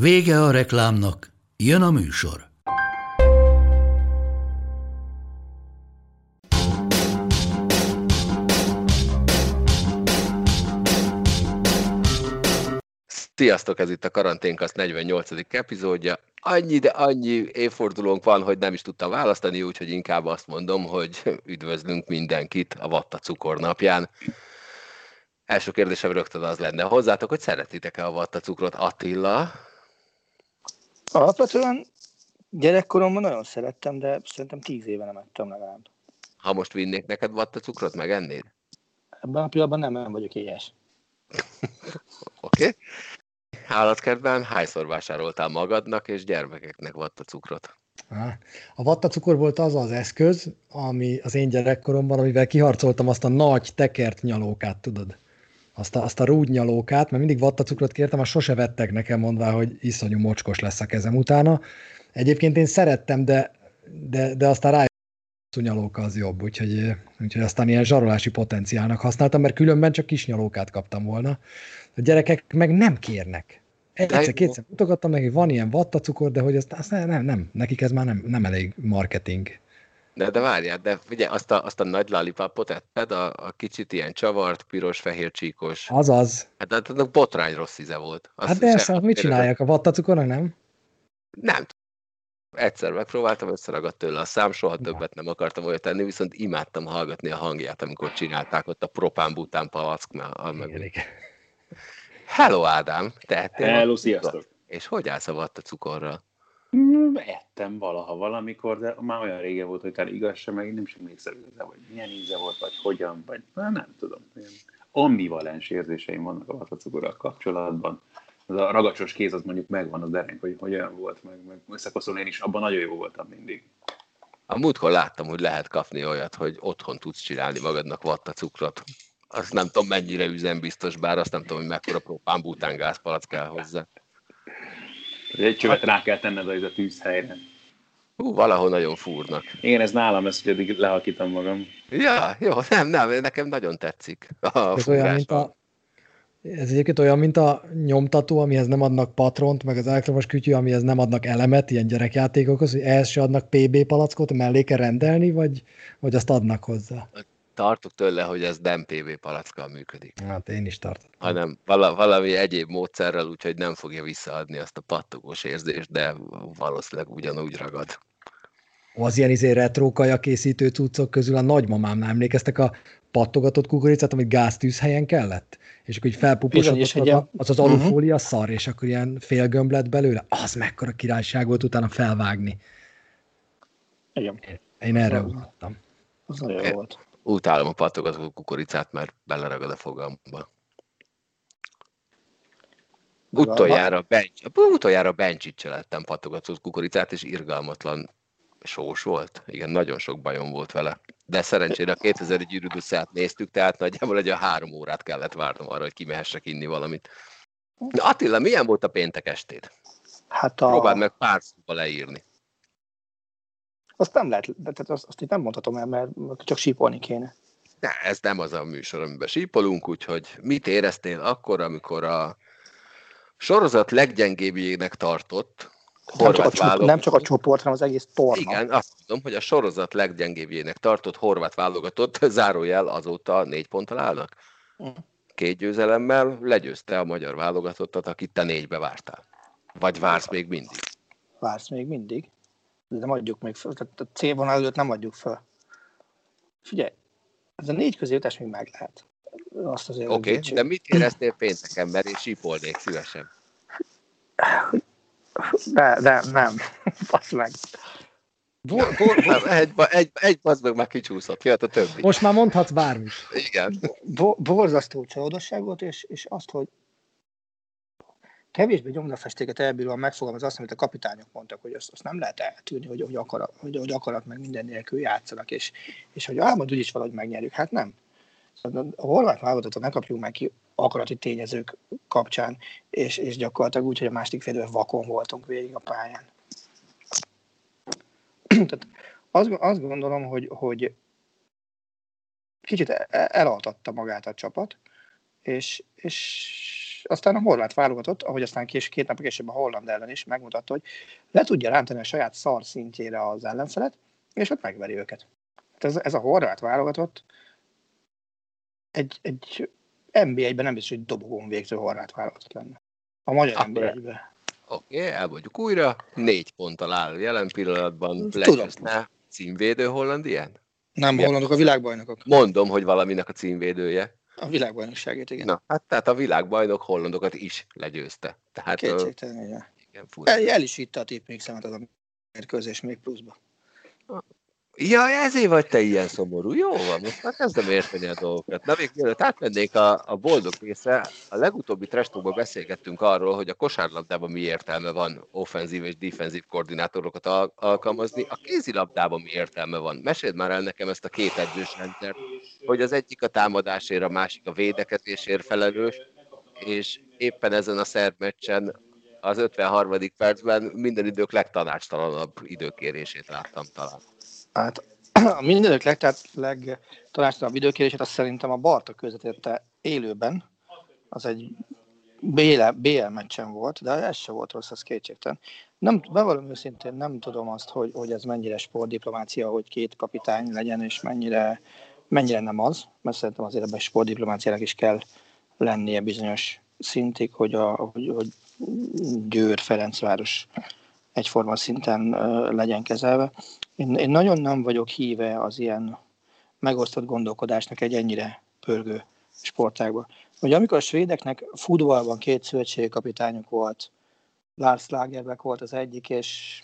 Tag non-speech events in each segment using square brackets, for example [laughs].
Vége a reklámnak, jön a műsor. Sziasztok, ez itt a Karanténkasz 48. epizódja. Annyi, de annyi évfordulónk van, hogy nem is tudtam választani, úgyhogy inkább azt mondom, hogy üdvözlünk mindenkit a Vatta cukornapján. Első kérdésem rögtön az lenne hozzátok, hogy szeretitek-e a Vatta cukrot Attila? Alapvetően gyerekkoromban nagyon szerettem, de szerintem tíz éve nem ettem legalább. Ha most vinnék neked Vatta cukrot, megennéd? Ebben a pillanatban nem, nem vagyok éhes. [laughs] Oké. Okay. Állatkertben hányszor vásároltál magadnak és gyermekeknek Vatta cukrot? A vatta cukor volt az az eszköz, ami az én gyerekkoromban, amivel kiharcoltam azt a nagy tekert nyalókát, tudod? Azt a, azt a rúdnyalókát, mert mindig vattacukrot kértem, azt sose vettek nekem mondva, hogy iszonyú mocskos lesz a kezem utána. Egyébként én szerettem, de, de, de aztán rá nyalóka az jobb, úgyhogy, úgyhogy aztán ilyen zsarolási potenciálnak használtam, mert különben csak kis nyalókát kaptam volna. A gyerekek meg nem kérnek. Egyszer-kétszer mutogattam neki, van ilyen vattacukor, de hogy azt, azt nem, nem, nekik ez már nem, nem elég marketing. De, de várjál, de ugye azt a, azt a nagy lollipopot etted, a, a kicsit ilyen csavart, piros, fehér csíkos. Azaz. Hát, hát annak botrány rossz íze volt. Azt hát de ezt hát mit csinálják? A vattacukornak nem? Nem. Egyszer megpróbáltam, összeragadt tőle a szám, soha többet nem akartam olyat tenni, viszont imádtam hallgatni a hangját, amikor csinálták ott a propán-bután palack. Meg... Hello Ádám! Tehettél Hello, sziasztok! És hogy állsz a vattacukorral? Mm, ettem valaha valamikor, de már olyan rége volt, hogy talán igaz sem, meg nem sem emlékszem igazán, hogy milyen íze volt, vagy hogyan, vagy hát nem tudom. Ilyen ambivalens érzéseim vannak a vatacukorral kapcsolatban. Az a ragacsos kéz az mondjuk megvan az derenk, hogy, hogy olyan volt, meg, meg összekoszolni én is abban nagyon jó voltam mindig. A múltkor láttam, hogy lehet kapni olyat, hogy otthon tudsz csinálni magadnak vattacukrot. Azt nem tudom, mennyire üzembiztos, bár azt nem tudom, hogy mekkora propán bután gázpalack kell hozzá. Egy csövet rá kell tenned a tűzhelyre. Hú, valahol nagyon fúrnak. Igen, ez nálam lesz, hogy eddig lehalkítom magam. Ja, jó, nem, nem, nekem nagyon tetszik. A ez olyan, mint a, ez egyébként olyan, mint a nyomtató, amihez nem adnak patront, meg az elektromos kütyű, amihez nem adnak elemet, ilyen gyerekjátékokhoz, hogy ehhez se adnak PB palackot, mellé kell rendelni, vagy, vagy azt adnak hozzá? Tartok tőle, hogy ez nem PV palackkal működik. Hát én is tartok. Hanem vala, valami egyéb módszerrel, úgyhogy nem fogja visszaadni azt a pattogós érzést, de valószínűleg ugyanúgy ragad. Az ilyen izé retro készítő cuccok közül a nagymamámnál emlékeztek a pattogatott kukoricát, amit gáztűzhelyen kellett? És akkor így felpuposodott, az, az az alufólia uh-huh. szar, és akkor ilyen félgömb lett belőle. Az mekkora királyság volt utána felvágni. Igen. Én erre ugrottam. Az nagyon jó volt. Utálom a pattogató kukoricát, mert beleragad a fogamba. Utoljára, bench, utoljára bencsicsel lettem pattogatott kukoricát, és irgalmatlan sós volt. Igen, nagyon sok bajom volt vele. De szerencsére a 2000 gyűrűduszát néztük, tehát nagyjából egy a három órát kellett várnom arra, hogy kimehessek inni valamit. Na Attila, milyen volt a péntek estéd? Hát a... Próbáld meg pár szóba leírni. Azt nem lehet, de tehát azt, azt itt nem mondhatom el, mert csak sípolni kéne. Ne, ez nem az a műsor, amiben sípolunk, úgyhogy mit éreztél akkor, amikor a sorozat leggyengébbjének tartott nem csak, a csoport, nem csak a csoport, hanem az egész torna. Igen, azt mondom, hogy a sorozat leggyengébbjének tartott horvát válogatott, [laughs] zárójel azóta négy ponttal állnak. Mm. Két győzelemmel legyőzte a magyar válogatottat, akit te négybe vártál. Vagy vársz még mindig? Vársz még mindig? De nem adjuk még fel, tehát a C-vonal előtt nem adjuk fel. Figyelj, ez a négy közéjutás még meg lehet. Azt azért Oké, okay, de mit éreztél pénteken, mert én sípolnék szívesen? De, de nem. [laughs] Basz meg. Bor, bor, bor. Egy, egy, egy bazd meg már kicsúszott, jöhet a többi. Most már mondhatsz bármit. Igen. Bo, borzasztó csalódosság volt, és, és azt, hogy kevésbé nyomdafestéket elbíróan megfogalmaz azt, amit a kapitányok mondtak, hogy azt, azt nem lehet eltűrni, hogy, hogy, akarat, hogy, hogy akarat meg minden nélkül játszanak, és, és hogy álmod úgyis valahogy megnyerjük. Hát nem. Szóval a horvát válogatottat ne kapjuk meg ki akarati tényezők kapcsán, és, és gyakorlatilag úgy, hogy a másik félről vakon voltunk végig a pályán. [clears throat] Tehát azt, azt gondolom, hogy, hogy kicsit elaltatta magát a csapat, és, és aztán a horvát válogatott, ahogy aztán kés, két nap később a holland ellen is megmutatta, hogy le tudja rántani a saját szar szintjére az ellenfelet, és ott megveri őket. Hát ez, ez a horvát válogatott egy, egy NBA-ben nem biztos, hogy dobogón végző horvát válogatott lenne. A magyar NBA-ben. Oké, okay, elmondjuk újra. Négy ponttal áll jelen pillanatban. Lecseszne címvédő Hollandián? Nem, hollandok a világbajnokok. Mondom, hogy valaminek a címvédője. A világbajnokságét, igen. Na, hát tehát a világbajnok hollandokat is legyőzte. Tehát, Kétségtelen, igen. igen el, el, is itta a tipmixemet az a mérkőzés még pluszba. Ja, ezért vagy te ilyen szomorú. Jó van, most már kezdem érteni a dolgokat. Na, még mielőtt átmennék a, a boldog része, a legutóbbi trestokban beszélgettünk arról, hogy a kosárlabdában mi értelme van offenzív és defenzív koordinátorokat al- alkalmazni, a kézilabdában mi értelme van. Meséld már el nekem ezt a két edzős rendszert, hogy az egyik a támadásért, a másik a védekezésért felelős, és éppen ezen a szerb meccsen az 53. percben minden idők legtanácstalanabb időkérését láttam talán. Hát [clears throat] a mindenek leg, tehát legtanácstalabb időkérését azt szerintem a Barta közvetítette élőben. Az egy BL, BL meccsen volt, de ez se volt rossz, az kétségtelen. Nem, bevallom őszintén, nem tudom azt, hogy, hogy ez mennyire sportdiplomácia, hogy két kapitány legyen, és mennyire, mennyire nem az, mert szerintem azért ebben sportdiplomáciának is kell lennie bizonyos szintig, hogy, a, hogy, hogy Győr, Ferencváros egyforma szinten legyen kezelve. Én, én nagyon nem vagyok híve az ilyen megosztott gondolkodásnak egy ennyire pörgő sportágban. Ugye amikor a svédeknek futballban két szövetségkapitányuk volt, Lars Lagerbeck volt az egyik, és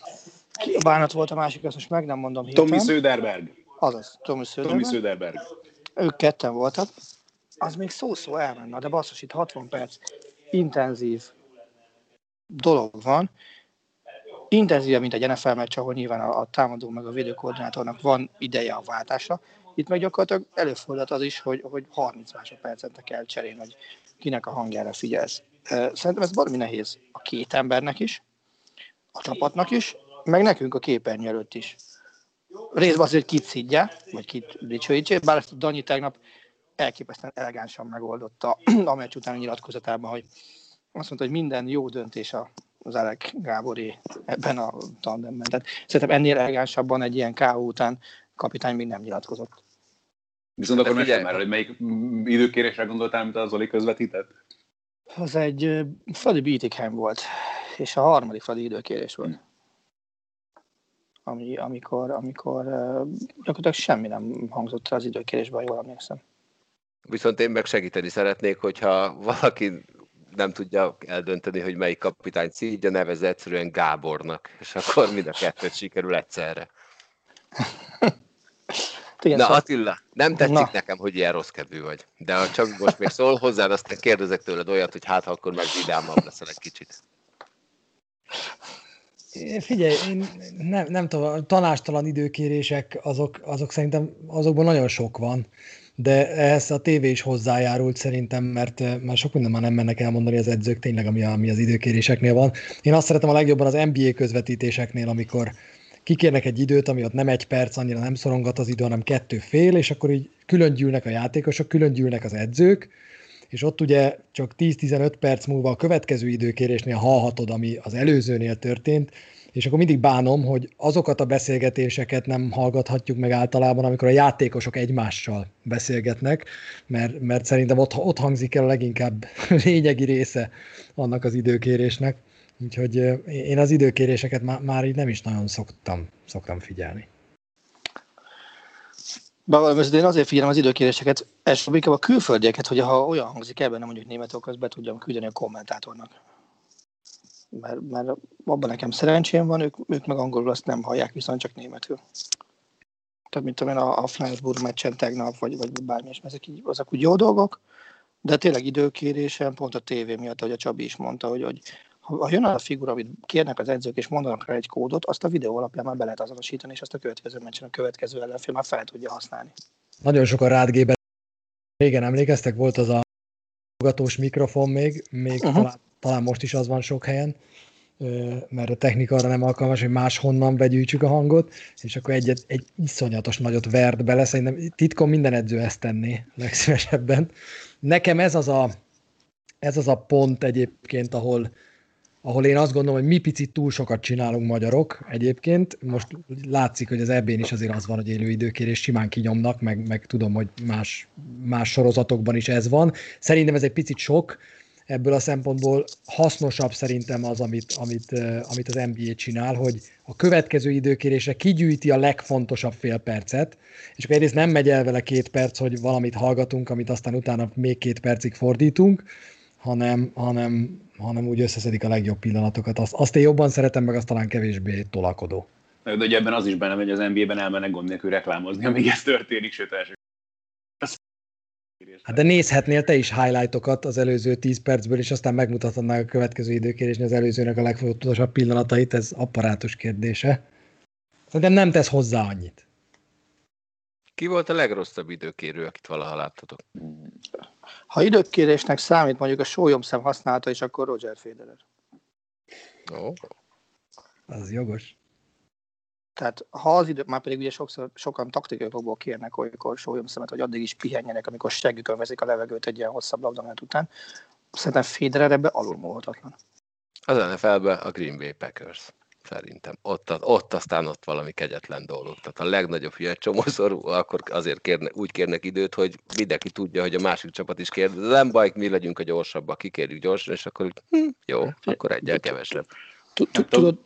bánat volt a másik, azt most meg nem mondom hirtelen. Tommy Söderberg. Azaz, Tommy Söderberg. Tommy Söderberg. Ők ketten voltak. Az még szó-szó elmenne, de basszus, itt 60 perc intenzív dolog van, intenzívebb, mint egy NFL meccs, ahol nyilván a, a támadó meg a védőkoordinátornak van ideje a váltásra. Itt meg gyakorlatilag előfordult az is, hogy, hogy 30 másodpercet kell cserélni, hogy kinek a hangjára figyelsz. Szerintem ez valami nehéz a két embernek is, a csapatnak is, meg nekünk a képernyő előtt is. Részben azért, kit szidja, vagy kit dicsőítse, bár ezt a Danyi tegnap elképesztően elegánsan megoldotta a meccs után nyilatkozatában, hogy azt mondta, hogy minden jó döntés a az Elek Gábori ebben a tandemben. Tehát szerintem ennél elegánsabban egy ilyen KO után kapitány még nem nyilatkozott. Viszont akkor mesélj már, hogy melyik időkérésre gondoltál, amit az Zoli közvetített? Az egy Fradi Bietigheim volt, és a harmadik Fradi időkérés volt. Ami, amikor, amikor gyakorlatilag semmi nem hangzott az időkérésben, jól emlékszem. Viszont én meg segíteni szeretnék, hogyha valaki nem tudja eldönteni, hogy melyik kapitány szídja, nevez egyszerűen Gábornak, és akkor mind a kettőt sikerül egyszerre. [laughs] Igen, Na szóval... Attila, nem tetszik Na. nekem, hogy ilyen rossz kedvű vagy. De ha csak most még szól hozzá, azt kérdezek tőled olyat, hogy hát akkor meg vidámabb leszel egy kicsit. Figyelj, én nem, nem tudom, tanástalan időkérések, azok, azok szerintem azokban nagyon sok van de ehhez a tévé is hozzájárult szerintem, mert már sok minden már nem mennek elmondani az edzők tényleg, ami, ami az időkéréseknél van. Én azt szeretem a legjobban az NBA közvetítéseknél, amikor kikérnek egy időt, ami ott nem egy perc, annyira nem szorongat az idő, hanem kettő fél, és akkor így külön gyűlnek a játékosok, külön gyűlnek az edzők, és ott ugye csak 10-15 perc múlva a következő időkérésnél hallhatod, ami az előzőnél történt, és akkor mindig bánom, hogy azokat a beszélgetéseket nem hallgathatjuk meg általában, amikor a játékosok egymással beszélgetnek, mert, mert szerintem ott, ott hangzik el a leginkább [laughs] lényegi része annak az időkérésnek. Úgyhogy én az időkéréseket már, már így nem is nagyon szoktam, szoktam figyelni. Bár én azért figyelem az időkéréseket, elsőbb inkább a külföldieket, hogy ha olyan hangzik ebben, nem mondjuk németok, azt be tudjam küldeni a kommentátornak mert, mert abban nekem szerencsém van, ők, ők meg angolul azt nem hallják, viszont csak németül. Tehát, mint tudom a, a Flensburg meccsen tegnap, vagy, vagy bármi, és ezek így, azok úgy jó dolgok, De tényleg időkérésen, pont a tévé miatt, ahogy a Csabi is mondta, hogy, hogy ha jön a figura, amit kérnek az edzők, és mondanak rá egy kódot, azt a videó alapján már be lehet azonosítani, és azt a következő meccsen a következő ellenfél már fel tudja használni. Nagyon sokan rádgében régen emlékeztek, volt az a hallgatós mikrofon még, még uh-huh. talán, talán most is az van sok helyen, mert a technika arra nem alkalmas, hogy máshonnan begyűjtsük a hangot, és akkor egy, egy iszonyatos nagyot vert bele, szerintem titkon minden edző ezt tenné legszívesebben. Nekem ez az a, ez az a pont egyébként, ahol, ahol én azt gondolom, hogy mi picit túl sokat csinálunk magyarok egyébként. Most látszik, hogy az ebben is azért az van, hogy élő időkérés simán kinyomnak, meg, meg tudom, hogy más, más sorozatokban is ez van. Szerintem ez egy picit sok, ebből a szempontból hasznosabb szerintem az, amit, amit, amit az NBA csinál, hogy a következő időkérésre kigyűjti a legfontosabb fél percet, és akkor egyrészt nem megy el vele két perc, hogy valamit hallgatunk, amit aztán utána még két percig fordítunk, hanem, hanem, hanem úgy összeszedik a legjobb pillanatokat. Azt, azt én jobban szeretem, meg azt talán kevésbé tolakodó. De ugye ebben az is benne, hogy az NBA-ben elmennek gond nélkül reklámozni, amíg ez történik, sőt első. Hát de nézhetnél te is highlightokat az előző 10 percből, és aztán megmutathatnák a következő időkérésnél az előzőnek a legfontosabb pillanatait, ez apparátus kérdése. Szerintem nem tesz hozzá annyit. Ki volt a legrosszabb időkérő, akit valaha láttatok? Ha időkérésnek számít mondjuk a sólyomszem használata is, akkor Roger Federer. Ó. Oh. Az jogos. Tehát ha az idő, már pedig ugye sokszor, sokan taktikai okokból kérnek olykor sólyomszemet, hogy addig is pihenjenek, amikor seggükön veszik a levegőt egy ilyen hosszabb labdamenet után. Szerintem Federer ebbe alulmúlhatatlan. Az NFL-be a Green Bay Packers szerintem. Ott, ott aztán ott valami kegyetlen dolog. Tehát a legnagyobb hülye csomószor, akkor azért kérne, úgy kérnek időt, hogy mindenki tudja, hogy a másik csapat is kér. De nem baj, mi legyünk a gyorsabbak, kikérjük gyorsan, és akkor hm, jó, akkor egyel kevesebb. Tudod,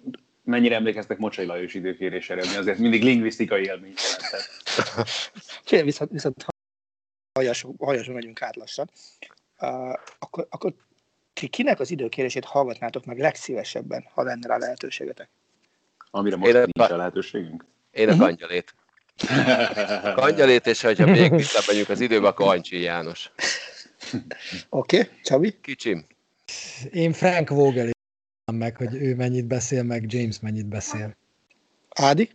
mennyire emlékeztek Mocsai Lajos időkérésére, ami azért mindig lingvisztikai élmény jelentett. [laughs] viszont, viszont hajason megyünk át lassan. Uh, akkor, akkor ti kinek az időkérését hallgatnátok meg legszívesebben, ha lenne rá lehetőségetek? Amire most nincs a lehetőségünk? Én a uh-huh. kangyalét. kangyalét, és ha [laughs] még visszamegyünk az időbe, akkor Ancsi János. Oké, okay, Csabi? Kicsim. Én Frank Vogel meg, hogy ő mennyit beszél, meg James mennyit beszél. Ádi?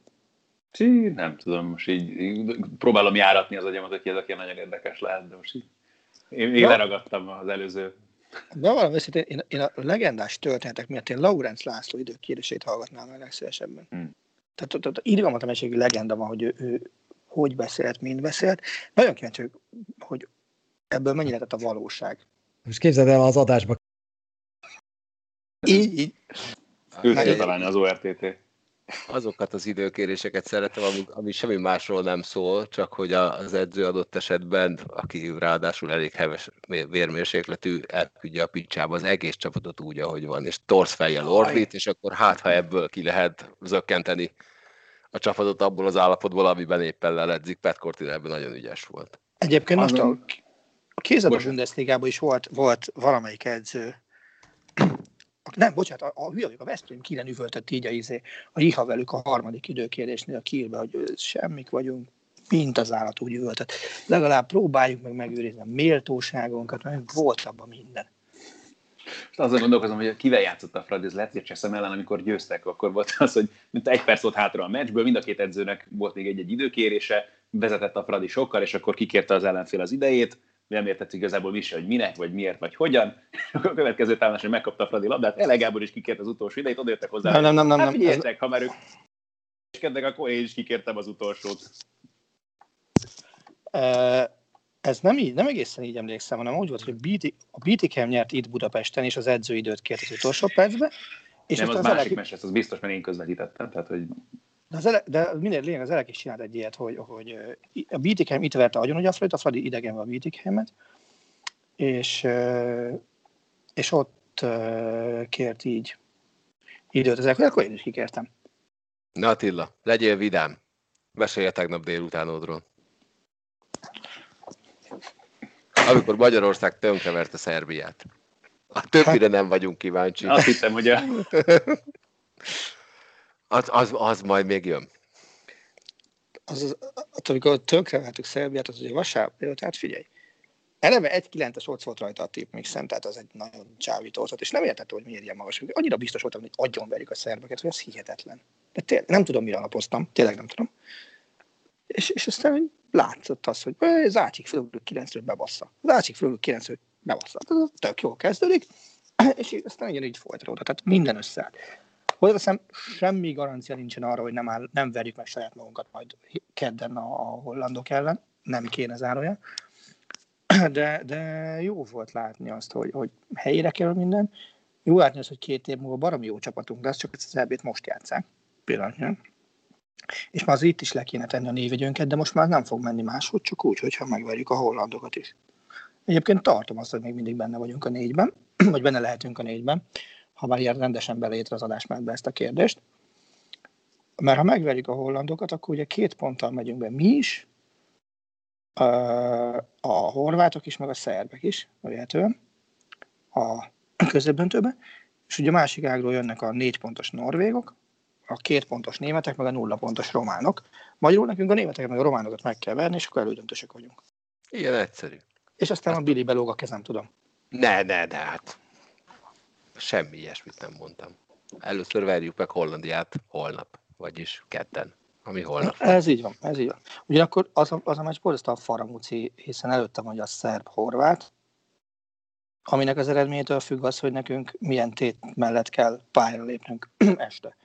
Sí, nem tudom, most így, így próbálom járatni az agyamat, hogy ez aki nagyon érdekes lehet, de most így én, én leragadtam az előző de valami őszintén, én, én a legendás történetek miatt én Laurenz László időkérését hallgatnám a legszívesebben. Hmm. Tehát ott, ott irgalmatlan egységű legenda van, hogy ő, ő hogy beszélt, mind beszélt. Nagyon kíváncsi, hogy, hogy ebből mennyi lett a valóság. Most képzeld el az adásba. Így, így. Őt találni az ORTT azokat az időkéréseket szeretem, ami, ami semmi másról nem szól, csak hogy az edző adott esetben, aki ráadásul elég heves vérmérsékletű, elküldje a picsába az egész csapatot úgy, ahogy van, és torsz fejjel ordít, és akkor hát, ha ebből ki lehet zökkenteni a csapatot abból az állapotból, amiben éppen leledzik. Pat Cortina ebben nagyon ügyes volt. Egyébként most a, a kézabos Bundesligában is volt, volt valamelyik edző, nem, bocsánat, a, a hülye a West Ham kilen üvöltött így a, izé, a Iha velük a harmadik időkérésnél a Kielbe, hogy semmik vagyunk, mint az állat úgy üvöltött. Legalább próbáljuk meg megőrizni a méltóságunkat, mert volt abban minden. És azon gondolkozom, hogy kivel játszott a Fradi, ez lehet, hogy Cseszem ellen, amikor győztek, akkor volt az, hogy mint egy perc volt hátra a meccsből, mind a két edzőnek volt még egy-egy időkérése, vezetett a Fradi sokkal, és akkor kikérte az ellenfél az idejét, nem értett igazából mi se, hogy minek, vagy miért, vagy hogyan. [laughs] A következő támadás, hogy megkapta a Fradi labdát, Elegából is kikért az utolsó idejét, odaértek hozzá. Nem, nem, nem. nem, hát, nem. Ez... ha már ők kednek, akkor én is kikértem az utolsót. Ez nem, így, nem egészen így emlékszem, hanem úgy volt, hogy a BTKM nyert itt Budapesten, és az edzőidőt kért az utolsó percbe. És nem, az, az másik elek... mese, az biztos, mert én közvetítettem. Tehát, hogy... De, az ele, de minden lényeg, az Elek is csinált egy ilyet, hogy, hogy a BTKM itt verte agyon, hogy a Fradi, a Fradi idegen a BTKM-et, és, és ott kért így időt az akkor én is kikértem. Na Attila, legyél vidám. Mesélj tegnap délutánodról. Amikor Magyarország tönkreverte Szerbiát. A többire nem vagyunk kíváncsi. Azt hiszem, hogy a... [laughs] Az, az, az majd még jön. Az, az, az amikor tönkrevertük Szerbiát, az ugye vasárnap, tehát figyelj. eleve egy 9-es ott volt rajta a tipmixen, tehát az egy nagyon csábító volt, és nem értettem, hogy miért ilyen magas. Annyira biztos voltam, hogy agyon verjük a szerbeket, hogy ez hihetetlen. De tényleg, nem tudom, mire alapoztam, tényleg nem tudom. És, és aztán látszott az, hogy Zácsik fölögrő 9-ről bebassza. Zácsik fölögrő 9-ről bebassza. Ez tök jól kezdődik, [clears throat] és aztán ugyanígy folytatódott. Tehát minden összeállt. Hozzáteszem, semmi garancia nincsen arra, hogy nem, áll, nem verjük meg saját magunkat majd kedden a, a hollandok ellen, nem kéne zárója. De, de jó volt látni azt, hogy, hogy helyére kerül minden. Jó látni azt, hogy két év múlva baromi jó csapatunk lesz, csak ezt az elbét most játszák pillanatnyilag. És már az itt is le kéne tenni a névegyönket, de most már nem fog menni máshogy, csak úgy, hogyha megverjük a hollandokat is. Egyébként tartom azt, hogy még mindig benne vagyunk a négyben, vagy benne lehetünk a négyben, ha már ilyen rendesen belétre az adásmentbe ezt a kérdést. Mert ha megverjük a hollandokat, akkor ugye két ponttal megyünk be mi is, a horvátok is, meg a szerbek is, lehetően a középdöntőben, és ugye a másik ágról jönnek a négy pontos norvégok, a két pontos németek, meg a nulla pontos románok. Magyarul nekünk a németeket, meg a románokat meg kell verni, és akkor elődöntősek vagyunk. Ilyen egyszerű. És aztán a Billy belóg a kezem, tudom. Ne, ne, ne, hát semmi ilyesmit nem mondtam. Először verjük meg Hollandiát holnap, vagyis ketten, ami holnap. Ez így van, ez így van. Ugyanakkor az a, az a meccs borzasztóan faramúci, hiszen előttem, hogy a szerb-horvát, aminek az eredményétől függ az, hogy nekünk milyen tét mellett kell pályára lépnünk [clears throat] este.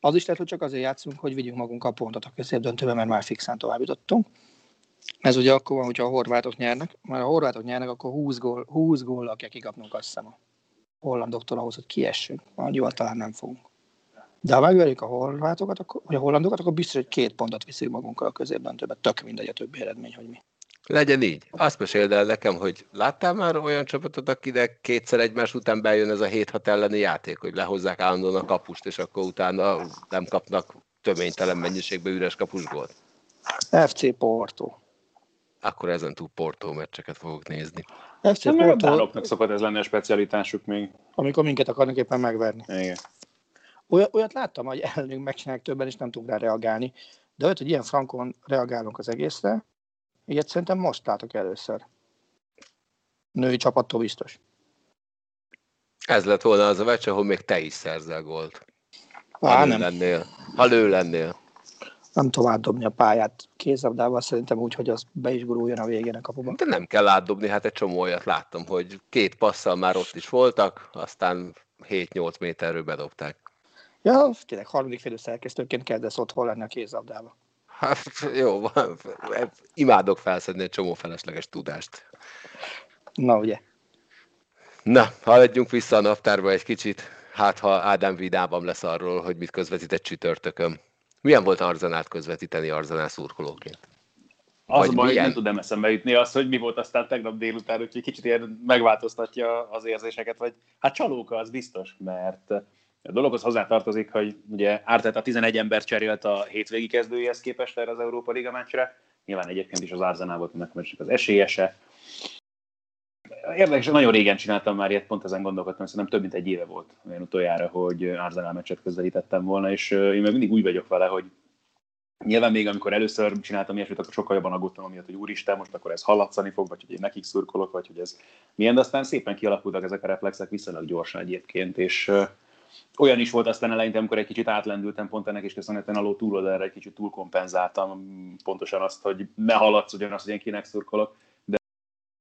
Az is lehet, hogy csak azért játszunk, hogy vigyünk magunk a pontot a középdöntőbe, mert már fixán tovább jutottunk. Ez ugye akkor van, hogyha a horvátok nyernek, mert a horvátok nyernek, akkor 20 gól, 20 gól kell kikapnunk azt hiszem a hollandoktól ahhoz, hogy kiessünk. Annyival talán nem fogunk. De ha megverjük a horvátokat, akkor, vagy a hollandokat, akkor biztos, hogy két pontot viszünk magunkkal a középdöntőbe. Tök mindegy a többi eredmény, hogy mi. Legyen így. Azt meséld el nekem, hogy láttál már olyan csapatot, akinek kétszer egymás után bejön ez a 7-6 elleni játék, hogy lehozzák állandóan a kapust, és akkor utána nem kapnak töménytelen mennyiségben üres kapusgólt? FC Porto. Akkor ezen túl Porto meccseket fogok nézni. FC Nem, meg a dánoknak szokott ez lenni a specialitásuk még. amikor minket akarnak éppen megverni. Igen. Olyat, olyat láttam, hogy ellenünk megcsinálják többen, és nem tudunk rá reagálni. De olyat, hogy ilyen frankon reagálunk az egészre, ilyet szerintem most látok először. Női csapattól biztos. Ez lett volna az a meccs, ahol még te is szerzel gólt. Ha Á, lő nem, lennél. Ha lő lennél. Nem tudom átdobni a pályát kézabdával, szerintem úgy, hogy az be is guruljon a végén a kapuba. De nem kell átdobni, hát egy csomó olyat láttam, hogy két passzal már ott is voltak, aztán 7-8 méterről bedobták. Ja, tényleg harmadik félő szerkesztőként kezdesz otthon lenni a kézabdába. Hát, jó, van. imádok felszedni egy csomó felesleges tudást. Na ugye. Na, haladjunk vissza a naptárba egy kicsit, hát ha Ádám vidámabb lesz arról, hogy mit közvetített csütörtökön. Milyen volt Arzanát közvetíteni Arzanál szurkolóként? Az Vagy a baj, milyen? nem tudom eszembe jutni az, hogy mi volt aztán tegnap délután, úgyhogy kicsit ilyen megváltoztatja az érzéseket, vagy hát csalóka az biztos, mert a dologhoz hozzátartozik, hogy ugye Arteta 11 ember cserélt a hétvégi kezdőjéhez képest erre az Európa Liga meccsre, nyilván egyébként is az Arsenal volt ennek a meccsnek az esélyese. Érdekes, nagyon régen csináltam már ilyet, pont ezen gondolkodtam, szerintem több mint egy éve volt olyan utoljára, hogy Arsenal meccset közvetítettem volna, és én meg mindig úgy vagyok vele, hogy Nyilván még amikor először csináltam ilyesmit, akkor sokkal jobban aggódtam amiatt, hogy úristen, most akkor ez hallatszani fog, vagy hogy én nekik szurkolok, vagy hogy ez milyen, de aztán szépen kialakultak ezek a reflexek viszonylag gyorsan egyébként, és olyan is volt aztán eleinte, amikor egy kicsit átlendültem, pont ennek is köszönhetően alól túloldalra egy kicsit túlkompenzáltam pontosan azt, hogy ne hallatsz ugyanazt, hogy én kinek szurkolok,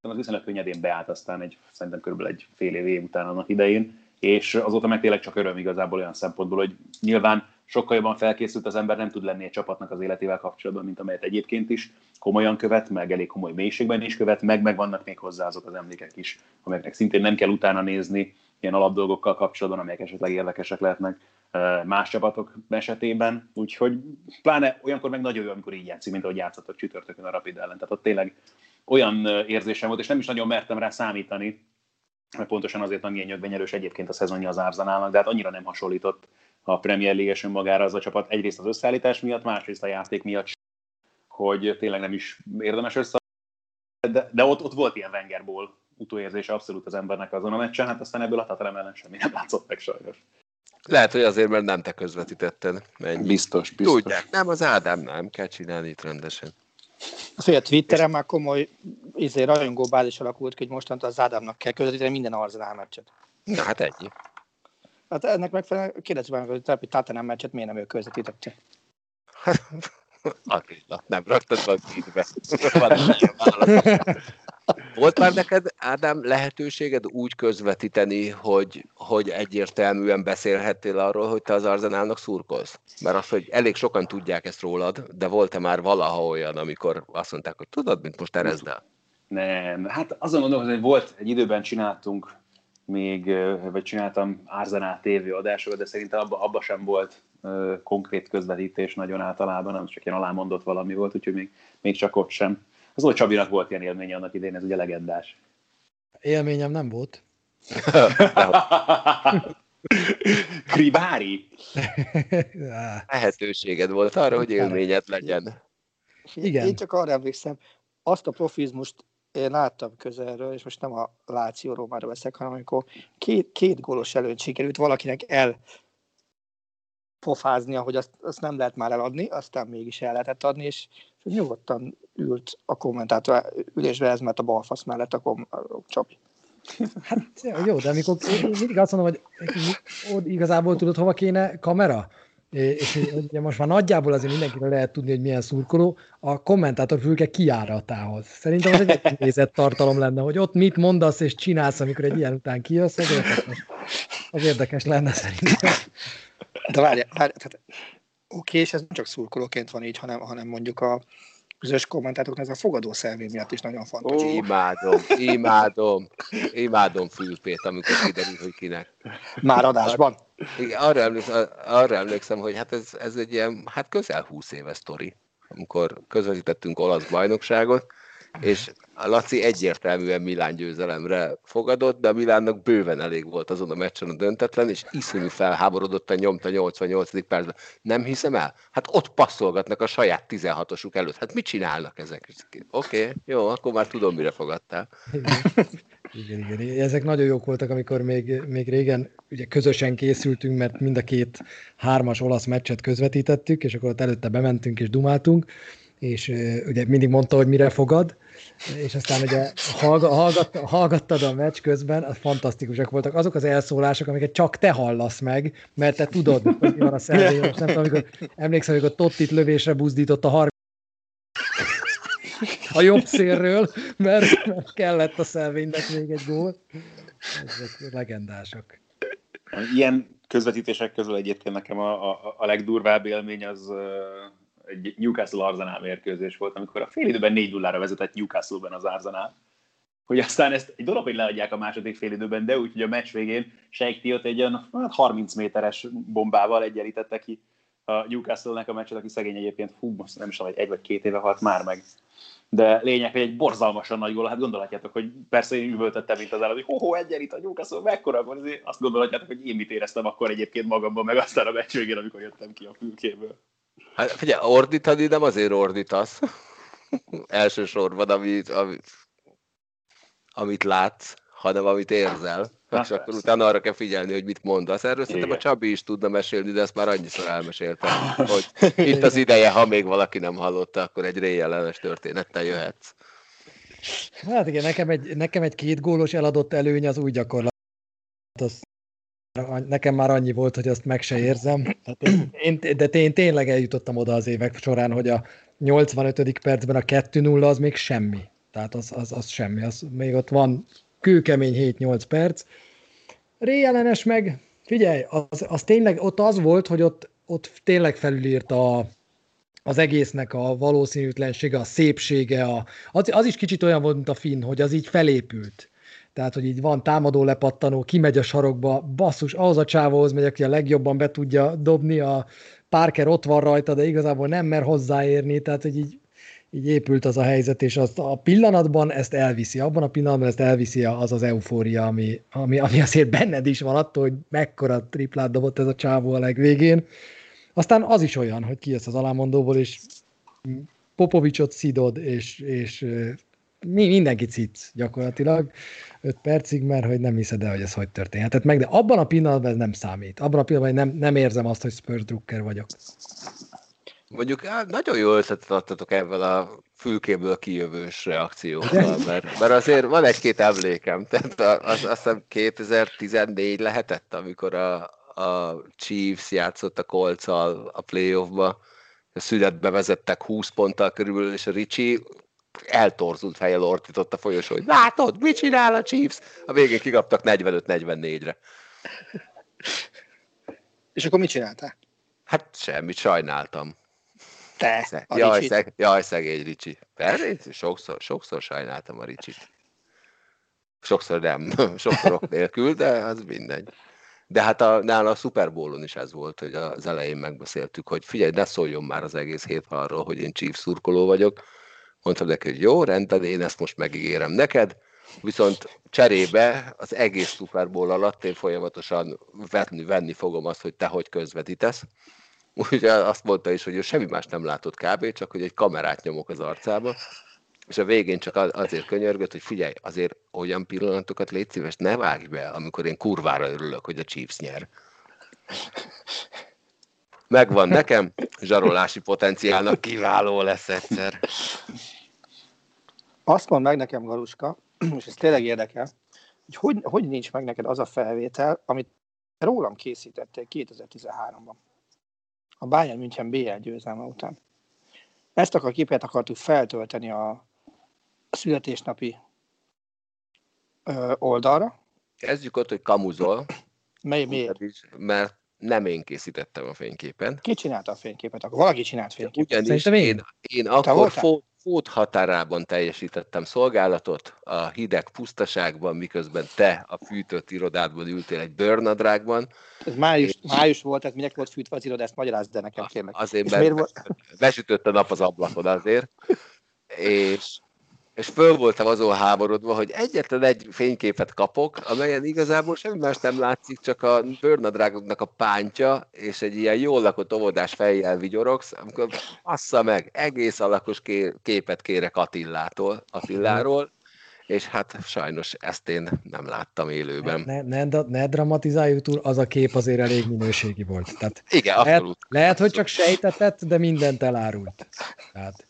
az viszonylag könnyedén beállt aztán egy, szerintem körülbelül egy fél év, év után annak idején, és azóta meg tényleg csak öröm igazából olyan szempontból, hogy nyilván sokkal jobban felkészült az ember nem tud lenni egy csapatnak az életével kapcsolatban, mint amelyet egyébként is komolyan követ, meg elég komoly mélységben is követ, meg, meg vannak még hozzá azok az emlékek is, amelyeknek szintén nem kell utána nézni ilyen alapdolgokkal kapcsolatban, amelyek esetleg érdekesek lehetnek eh, más csapatok esetében, úgyhogy pláne olyankor meg nagyon jó, amikor így játszik, mint ahogy játszottak csütörtökön a Rapid ellen. Tehát ott tényleg olyan érzésem volt, és nem is nagyon mertem rá számítani, mert pontosan azért nem ilyen nyögvenyerős egyébként a szezonja az Arsenalnak, de hát annyira nem hasonlított a Premier League-esen magára az a csapat, egyrészt az összeállítás miatt, másrészt a játék miatt, hogy tényleg nem is érdemes össze. De, de ott, ott volt ilyen Wengerból utóérzése abszolút az embernek azon a meccsen, hát aztán ebből a Tottenham ellen semmi nem látszott meg sajnos. Lehet, hogy azért, mert nem te közvetítetted. Ennyi. Biztos, biztos. Tudják, nem, az Ádám nem kell csinálni itt rendesen. Fél Twitteren már komoly izé, rajongó bázis alakult ki, hogy mostantól az Ádámnak kell közvetíteni minden Arsenal meccset. Na hát ennyi. Hát ennek megfelelően kérdezzük meg, hogy a Tottenham meccset miért nem ő közvetítette. [laughs] Attila, nem raktad be a feedbe. Volt már neked, Ádám, lehetőséged úgy közvetíteni, hogy, hogy egyértelműen beszélhettél arról, hogy te az Arzenálnak szurkolsz? Mert az, hogy elég sokan tudják ezt rólad, de volt-e már valaha olyan, amikor azt mondták, hogy tudod, mint most erezd el? Nem, hát azon gondolom, hogy volt, egy időben csináltunk még, vagy csináltam Arzenál TV adásokat, de szerintem abban abba sem volt konkrét közvetítés nagyon általában, nem csak ilyen alámondott valami volt, úgyhogy még, még csak ott sem. Az Oly Csabinak volt ilyen élménye annak idén, ez ugye legendás. Élményem nem volt. [laughs] Kribári? [laughs] Lehetőséged volt arra, hogy élményed legyen. Igen. Én csak arra emlékszem, azt a profizmust én láttam közelről, és most nem a Lációról már veszek, hanem amikor két, két gólos előtt sikerült valakinek el pofáznia, hogy azt, azt nem lehet már eladni, aztán mégis el lehetett adni, és, és nyugodtan ült a kommentátor ülésbe ez, mert a balfasz mellett a, kom- a Csabi. [laughs] Hát jó, de amikor én mindig azt mondom, hogy igazából tudod, hova kéne kamera? És ugye most már nagyjából azért mindenkire lehet tudni, hogy milyen szurkoló, a kommentátor fülke kiáratához. Szerintem az egy [laughs] nézett tartalom lenne, hogy ott mit mondasz és csinálsz, amikor egy ilyen után kijössz, az érdekes, az érdekes lenne szerintem. De várj, várj tehát oké, és ez nem csak szurkolóként van így, hanem, hanem mondjuk a közös kommentátoroknak ez a fogadó szervé miatt is nagyon fontos. Ó, imádom, imádom, imádom Fülpét, amikor kiderül, hogy kinek. Már adásban. Igen, arra, emlékszem, arra emlékszem, hogy hát ez, ez egy ilyen, hát közel 20 éves sztori, amikor közvetítettünk olasz bajnokságot, és a Laci egyértelműen Milán győzelemre fogadott, de a Milánnak bőven elég volt azon a meccsen a döntetlen, és iszonyú felháborodottan nyomta 88. percben. Nem hiszem el? Hát ott passzolgatnak a saját 16-osuk előtt. Hát mit csinálnak ezek? Oké, okay, jó, akkor már tudom, mire fogadtál. Igen, igen. Ezek nagyon jók voltak, amikor még, még régen ugye közösen készültünk, mert mind a két hármas olasz meccset közvetítettük, és akkor ott előtte bementünk és dumáltunk, és ugye mindig mondta, hogy mire fogad, és aztán ugye hallgat, hallgattad a meccs közben, az fantasztikusak voltak. Azok az elszólások, amiket csak te hallasz meg, mert te tudod, hogy mi van a szervén. Nem tudom, amikor emlékszem, amikor Tottit lövésre buzdított a 30 a jobb szélről, mert, mert kellett a szelvénynek még egy gól. Ezek legendások. Ilyen közvetítések közül egyébként nekem a, a, a legdurvább élmény az egy Newcastle Arsenal mérkőzés volt, amikor a fél időben 4 0 vezetett Newcastle-ben az Arsenal, hogy aztán ezt egy dolog, hogy leadják a második fél időben, de úgy, hogy a meccs végén Sheikh Tiot egy olyan hát 30 méteres bombával egyenlítette ki a Newcastle-nek a meccset, aki szegény egyébként, hú, most nem is tudom, egy vagy két éve halt már meg. De lényeg, hogy egy borzalmasan nagy gól, hát gondolhatjátok, hogy persze én üvöltettem, mint az állat, hogy ho-ho, egyenlít a Newcastle, mekkora, akkor azért azt gondolhatjátok, hogy én mit éreztem akkor egyébként magamban, meg aztán a meccs végén, amikor jöttem ki a fülkéből. Hát figyelj, ordítani nem azért ordítasz. [laughs] Elsősorban, amit, amit, amit látsz, hanem amit érzel. Na, és akkor utána arra kell figyelni, hogy mit mondasz. Erről Igen. szerintem a Csabi is tudna mesélni, de ezt már annyiszor elmeséltem, [laughs] hogy itt az ideje, ha még valaki nem hallotta, akkor egy réjellenes történettel jöhetsz. Hát igen, nekem egy, nekem egy két gólos eladott előny az új gyakorlat. Az nekem már annyi volt, hogy azt meg se érzem. Tehát én, de én tényleg eljutottam oda az évek során, hogy a 85. percben a 2-0 az még semmi. Tehát az, az, az semmi. Az, még ott van kőkemény 7-8 perc. Réjelenes meg, figyelj, az, az tényleg ott az volt, hogy ott, ott tényleg felülírta a, az egésznek a valószínűtlensége, a szépsége, a, az, az is kicsit olyan volt, mint a finn, hogy az így felépült tehát, hogy így van támadó lepattanó, kimegy a sarokba, basszus, ahhoz a csávóhoz megy, aki a legjobban be tudja dobni, a Parker ott van rajta, de igazából nem mer hozzáérni, tehát, hogy így, így épült az a helyzet, és azt a pillanatban ezt elviszi, abban a pillanatban ezt elviszi az az eufória, ami, ami, ami azért benned is van attól, hogy mekkora triplát dobott ez a csávó a legvégén. Aztán az is olyan, hogy kijössz az alámondóból, és Popovicsot szidod, és, és mindenki cic gyakorlatilag 5 percig, mert hogy nem hiszed el, hogy ez hogy történhetett meg, de abban a pillanatban ez nem számít. Abban a pillanatban nem, nem érzem azt, hogy Spurs Drucker vagyok. Mondjuk nagyon jó ötletet adtatok ebben a fülkéből kijövős reakciókkal, mert, mert azért van egy-két emlékem. Tehát az, azt hiszem 2014 lehetett, amikor a, a Chiefs játszott a kolccal a playoffba, a születbe vezettek 20 ponttal körülbelül, és a Ricsi eltorzult fejjel ordított a folyosó, hogy látod, mit csinál a Chiefs? A végén kigaptak 45-44-re. És akkor mit csináltál? Hát semmit, sajnáltam. Te, a jaj, Ricsit. szeg, jaj, szegény Ricsi. Persze, sokszor, sokszor sajnáltam a Ricsit. Sokszor nem, [laughs] sokszor ok nélkül, de az mindegy. De hát a, nála a Super Bowl-on is ez volt, hogy az elején megbeszéltük, hogy figyelj, ne szóljon már az egész hét arról, hogy én Chiefs szurkoló vagyok. Mondtam neki, hogy jó, rendben, én ezt most megígérem neked, viszont cserébe az egész Super Bowl alatt én folyamatosan venni, venni fogom azt, hogy te hogy közvetítesz. Úgyhogy azt mondta is, hogy ő semmi más nem látott kb., csak hogy egy kamerát nyomok az arcába, és a végén csak az- azért könyörgött, hogy figyelj, azért olyan pillanatokat légy szíves, ne vágj be, amikor én kurvára örülök, hogy a Chiefs nyer. Megvan nekem, zsarolási potenciálnak kiváló lesz egyszer. Azt mondd meg nekem, Galuska, [clears throat] és ez tényleg érdekel, hogy, hogy hogy nincs meg neked az a felvétel, amit rólam készítettél 2013-ban. A Bayern München BL győzelme után. Ezt a képet akartuk feltölteni a születésnapi ö, oldalra, Kezdjük ott, hogy kamuzol, mely miért? mert nem én készítettem a fényképen. Ki csinálta a fényképet? Akkor valaki csinált fényképet. Ugyanis Szerintem én. én, akkor voltál? fót, határában teljesítettem szolgálatot a hideg pusztaságban, miközben te a fűtött irodádban ültél egy bőrnadrágban. Ez május, május volt, tehát minek volt fűtve az iroda, ezt magyarázd el nekem, kérlek. Azért, És mert [laughs] besütött a nap az ablakon azért. És, és föl voltam azon háborodva, hogy egyetlen egy fényképet kapok, amelyen igazából semmi más nem látszik, csak a bőrnadrágoknak a pántja, és egy ilyen jól lakott óvodás fejjel vigyorogsz, amikor assza meg, egész alakos ké- képet kérek Attillától, Attilláról, és hát sajnos ezt én nem láttam élőben. Ne, ne, ne, ne dramatizáljuk túl, az a kép azért elég minőségi volt. Tehát Igen, lehet, abszolút. lehet, hogy csak sejtetett, de mindent elárult. Tehát.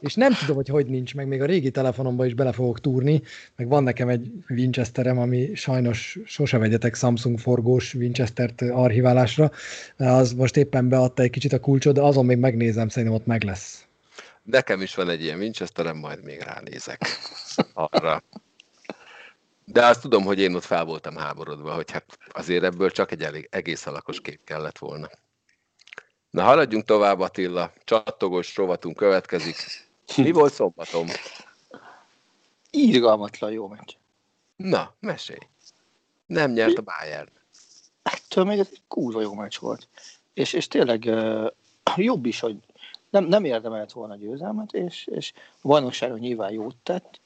És nem tudom, hogy hogy nincs meg, még a régi telefonomba is bele fogok túrni, meg van nekem egy Winchesterem, ami sajnos sose vegyetek Samsung forgós Winchestert archiválásra, az most éppen beadta egy kicsit a kulcsot, de azon még megnézem, szerintem ott meg lesz. Nekem is van egy ilyen Winchesterem, majd még ránézek arra. De azt tudom, hogy én ott fel voltam háborodva, hogy hát azért ebből csak egy elég, egész alakos kép kellett volna. Na, haladjunk tovább, Attila. Csattogós rovatunk következik. Mi volt szombatom? Írgalmatlan jó meccs. Na, mesélj. Nem nyert a Bayern. Ettől még ez egy kurva jó meccs volt. És, és tényleg uh, jobb is, hogy nem, nem érdemelt volna győzelmet, és, és a bajnokságon nyilván jót tett.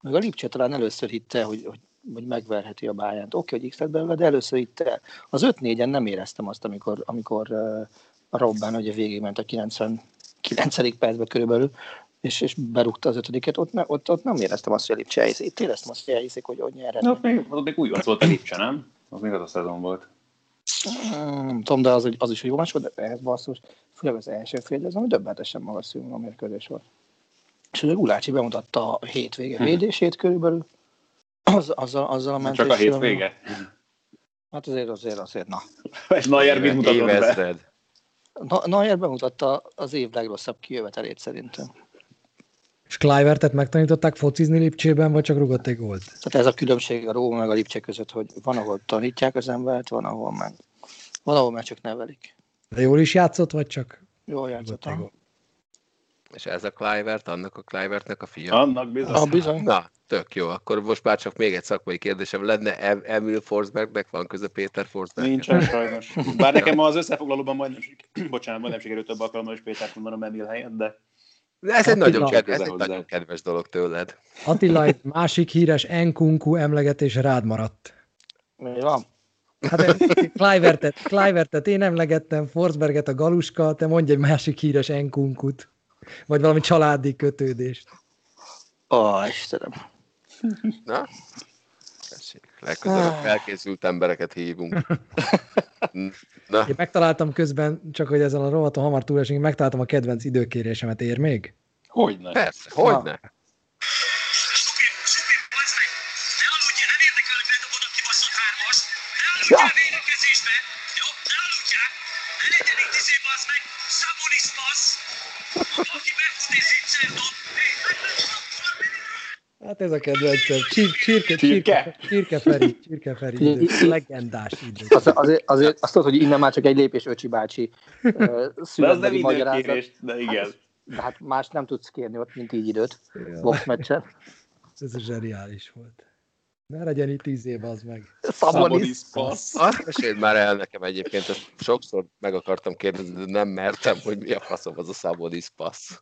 Meg a Lipcse talán először hitte, hogy, hogy, hogy megverheti a báját. Oké, hogy x belőle, de először hitte. Az 5-4-en nem éreztem azt, amikor, amikor uh, a Robben ugye végigment a 99. percben körülbelül, és, és berúgta az ötödiket, ott, ne, ott, ott nem éreztem azt, hogy a Lipcse elhiszik. Itt éreztem azt, hogy elhiszik, hogy, hogy nyerhet. Ott még, ott még újonc volt a Lipcse, nem? Az még az a szezon volt. Nem tudom, de az, egy- az is egy jó meccs volt, de ehhez basszus, főleg az első fél, az ami döbbenetesen magas színvonalú mérkőzés volt. És ugye Gulácsi bemutatta a hétvége védését körülbelül, az, azzal, azzal a Csak mentéssel. a hétvége. Hát azért, azért, azért, na. Ez Nayer mit mutatott be? Nayer bemutatta az év legrosszabb kijövetelét szerintem. És Clivertet megtanították focizni Lipcsében, vagy csak rugott egy gólt? Tehát ez a különbség a Róma meg a Lipcse között, hogy van, ahol tanítják az embert, van, ahol meg, van, ahol meg csak nevelik. De jól is játszott, vagy csak Jól játszott. És ez a Clivert, annak a Clivertnek a fia. Annak bizony. Ah, bizony. Na, tök jó. Akkor most már csak még egy szakmai kérdésem lenne. Em- Emil Forsbergnek van köze Péter Forsberg? Nincsen sajnos. Bár nekem ma az összefoglalóban majdnem, [clears throat] bocsánat, majdnem sikerült több alkalommal is Pétert mondanom Emil helyett, de De ez egy, nagyon, kedves, ez egy nagyon kedves dolog tőled. Attila, egy másik híres Enkunku emlegetés rád maradt. Mi van? Hát Clivertet, Clivertet én emlegettem, Forsberget a Galuska, te mondj egy másik híres Enkunkut. Vagy valami családi kötődést. Ó, Istenem. Na? Legközelebb felkészült embereket hívunk. [laughs] Na. Én megtaláltam közben, csak hogy ezen a rovaton hamar túlesünk, megtaláltam a kedvenc időkérésemet, ér még? Hogyne. Persze, hogyne. Ha. Hát ez a kedvencem. Csirke, csirke, csirke, csirke Feri, csirke Feri, legendás idő. Az, azért, azért azt tudod, hogy innen már csak egy lépés Öcsi bácsi születbeli magyarázat. De igen. Hát, de hát más nem tudsz kérni ott, mint így időt. Boxmeccsen. Ez a zseniális volt. Ne legyen itt tíz év, az meg. Szabadis passz. Azt meséld már el nekem egyébként, ezt sokszor meg akartam kérdezni, de nem mertem, hogy mi a faszom az a Szabadis passz.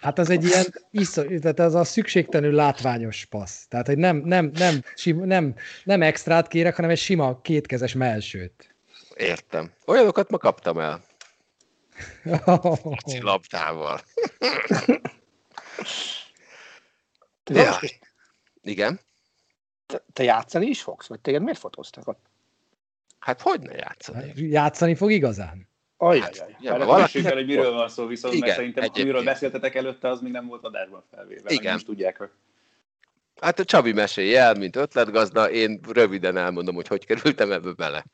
Hát az egy ilyen, iszor, tehát az a szükségtelenül látványos passz. Tehát, hogy nem, nem, nem, sim, nem, nem extrát kérek, hanem egy sima kétkezes melsőt. Értem. Olyanokat ma kaptam el. Oh. [laughs] labdával. [laughs] ja. Igen. Te, te játszani is fogsz? Vagy téged miért fotóztak ott? Hát hogy ne játszani? Játszani fog igazán? Ajjajjaj. Ja, valaki hogy miről van szó, viszont igen, mert szerintem egyébként. amiről beszéltetek előtte, az még nem volt adásban felvéve. Igen. Nem tudják. Hogy... Hát a Csabi mesélje el, mint ötletgazda, én röviden elmondom, hogy hogy kerültem ebbe bele.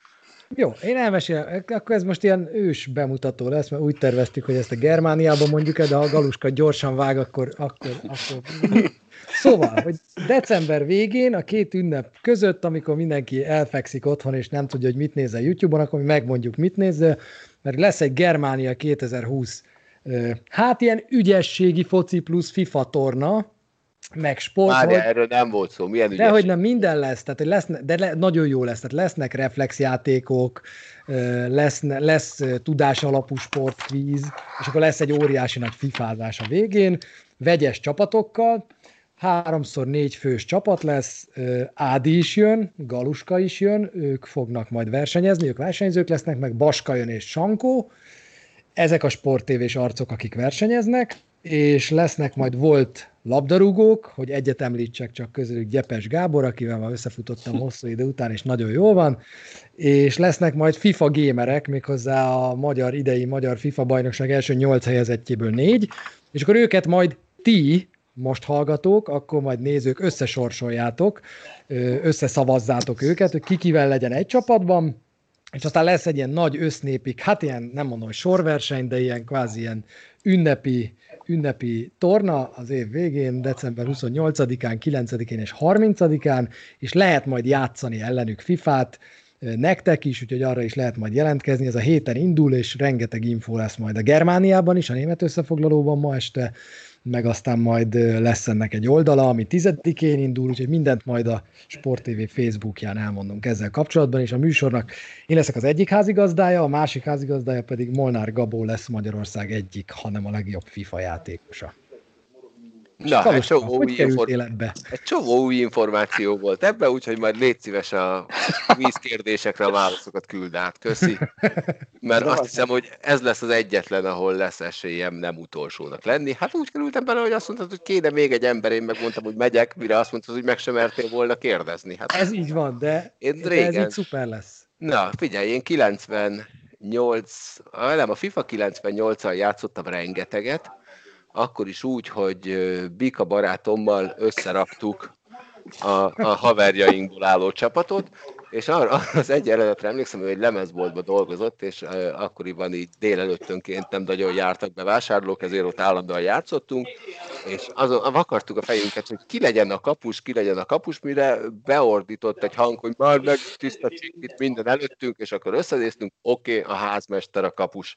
Jó, én elmesélem, akkor ez most ilyen ős bemutató lesz, mert úgy terveztük, hogy ezt a Germániában mondjuk de ha a Galuska gyorsan vág, akkor, akkor, akkor... Szóval, hogy december végén, a két ünnep között, amikor mindenki elfekszik otthon, és nem tudja, hogy mit nézze YouTube-on, akkor mi megmondjuk, mit nézze, mert lesz egy Germánia 2020, hát ilyen ügyességi foci plusz FIFA torna, meg sport. Már hogy... erről nem volt szó, milyen ügyesség? De hogy nem minden lesz, tehát hogy lesz, de le, nagyon jó lesz, tehát lesznek reflexjátékok, lesz, lesz tudás alapú sportkvíz, és akkor lesz egy óriási nagy fifázás a végén, vegyes csapatokkal, háromszor négy fős csapat lesz, Ádi is jön, Galuska is jön, ők fognak majd versenyezni, ők versenyzők lesznek, meg Baska jön és Sankó, ezek a sporttévés arcok, akik versenyeznek, és lesznek majd volt labdarúgók, hogy egyet említsek csak közülük Gyepes Gábor, akivel már összefutottam [laughs] hosszú idő után, és nagyon jól van, és lesznek majd FIFA gémerek, méghozzá a magyar idei magyar FIFA bajnokság első nyolc helyezettjéből négy, és akkor őket majd ti, most hallgatók, akkor majd nézők összesorsoljátok, összeszavazzátok őket, hogy ki kivel legyen egy csapatban, és aztán lesz egy ilyen nagy össznépik, hát ilyen, nem mondom, hogy sorverseny, de ilyen kvázi ilyen ünnepi, ünnepi torna az év végén, december 28-án, 9-én és 30-án, és lehet majd játszani ellenük FIFA-t, nektek is, úgyhogy arra is lehet majd jelentkezni. Ez a héten indul, és rengeteg info lesz majd a Germániában is, a német összefoglalóban ma este, meg aztán majd lesz ennek egy oldala, ami tizedikén indul, úgyhogy mindent majd a Sport TV Facebookján elmondunk ezzel kapcsolatban, és a műsornak én leszek az egyik házigazdája, a másik házigazdája pedig Molnár Gabó lesz Magyarország egyik, hanem a legjobb FIFA játékosa. Na, egy csomó, új inform... egy csomó új információ volt ebbe, úgyhogy majd légy szíves a vízkérdésekre a válaszokat küld át. Köszi. Mert azt hiszem, hogy ez lesz az egyetlen, ahol lesz esélyem nem utolsónak lenni. Hát úgy kerültem bele, hogy azt mondtad, hogy kéne még egy ember, én megmondtam, hogy megyek, mire azt mondtad, hogy meg sem mertél volna kérdezni. Hát, ez így van, de, én de régen... ez így szuper lesz. Na, figyelj, én 98, nem, a FIFA 98-al játszottam rengeteget, akkor is úgy, hogy Bika barátommal összeraktuk a, a haverjainkból álló csapatot, és arra az egy eredetre emlékszem, hogy egy lemezboltban dolgozott, és uh, akkoriban így délelőttönként nem nagyon jártak be vásárlók, ezért ott állandóan játszottunk, és azon akartuk a fejünket, hogy ki legyen a kapus, ki legyen a kapus, mire beordított egy hang, hogy már meg tiszta itt minden előttünk, és akkor összedéztünk, oké, okay, a házmester a kapus.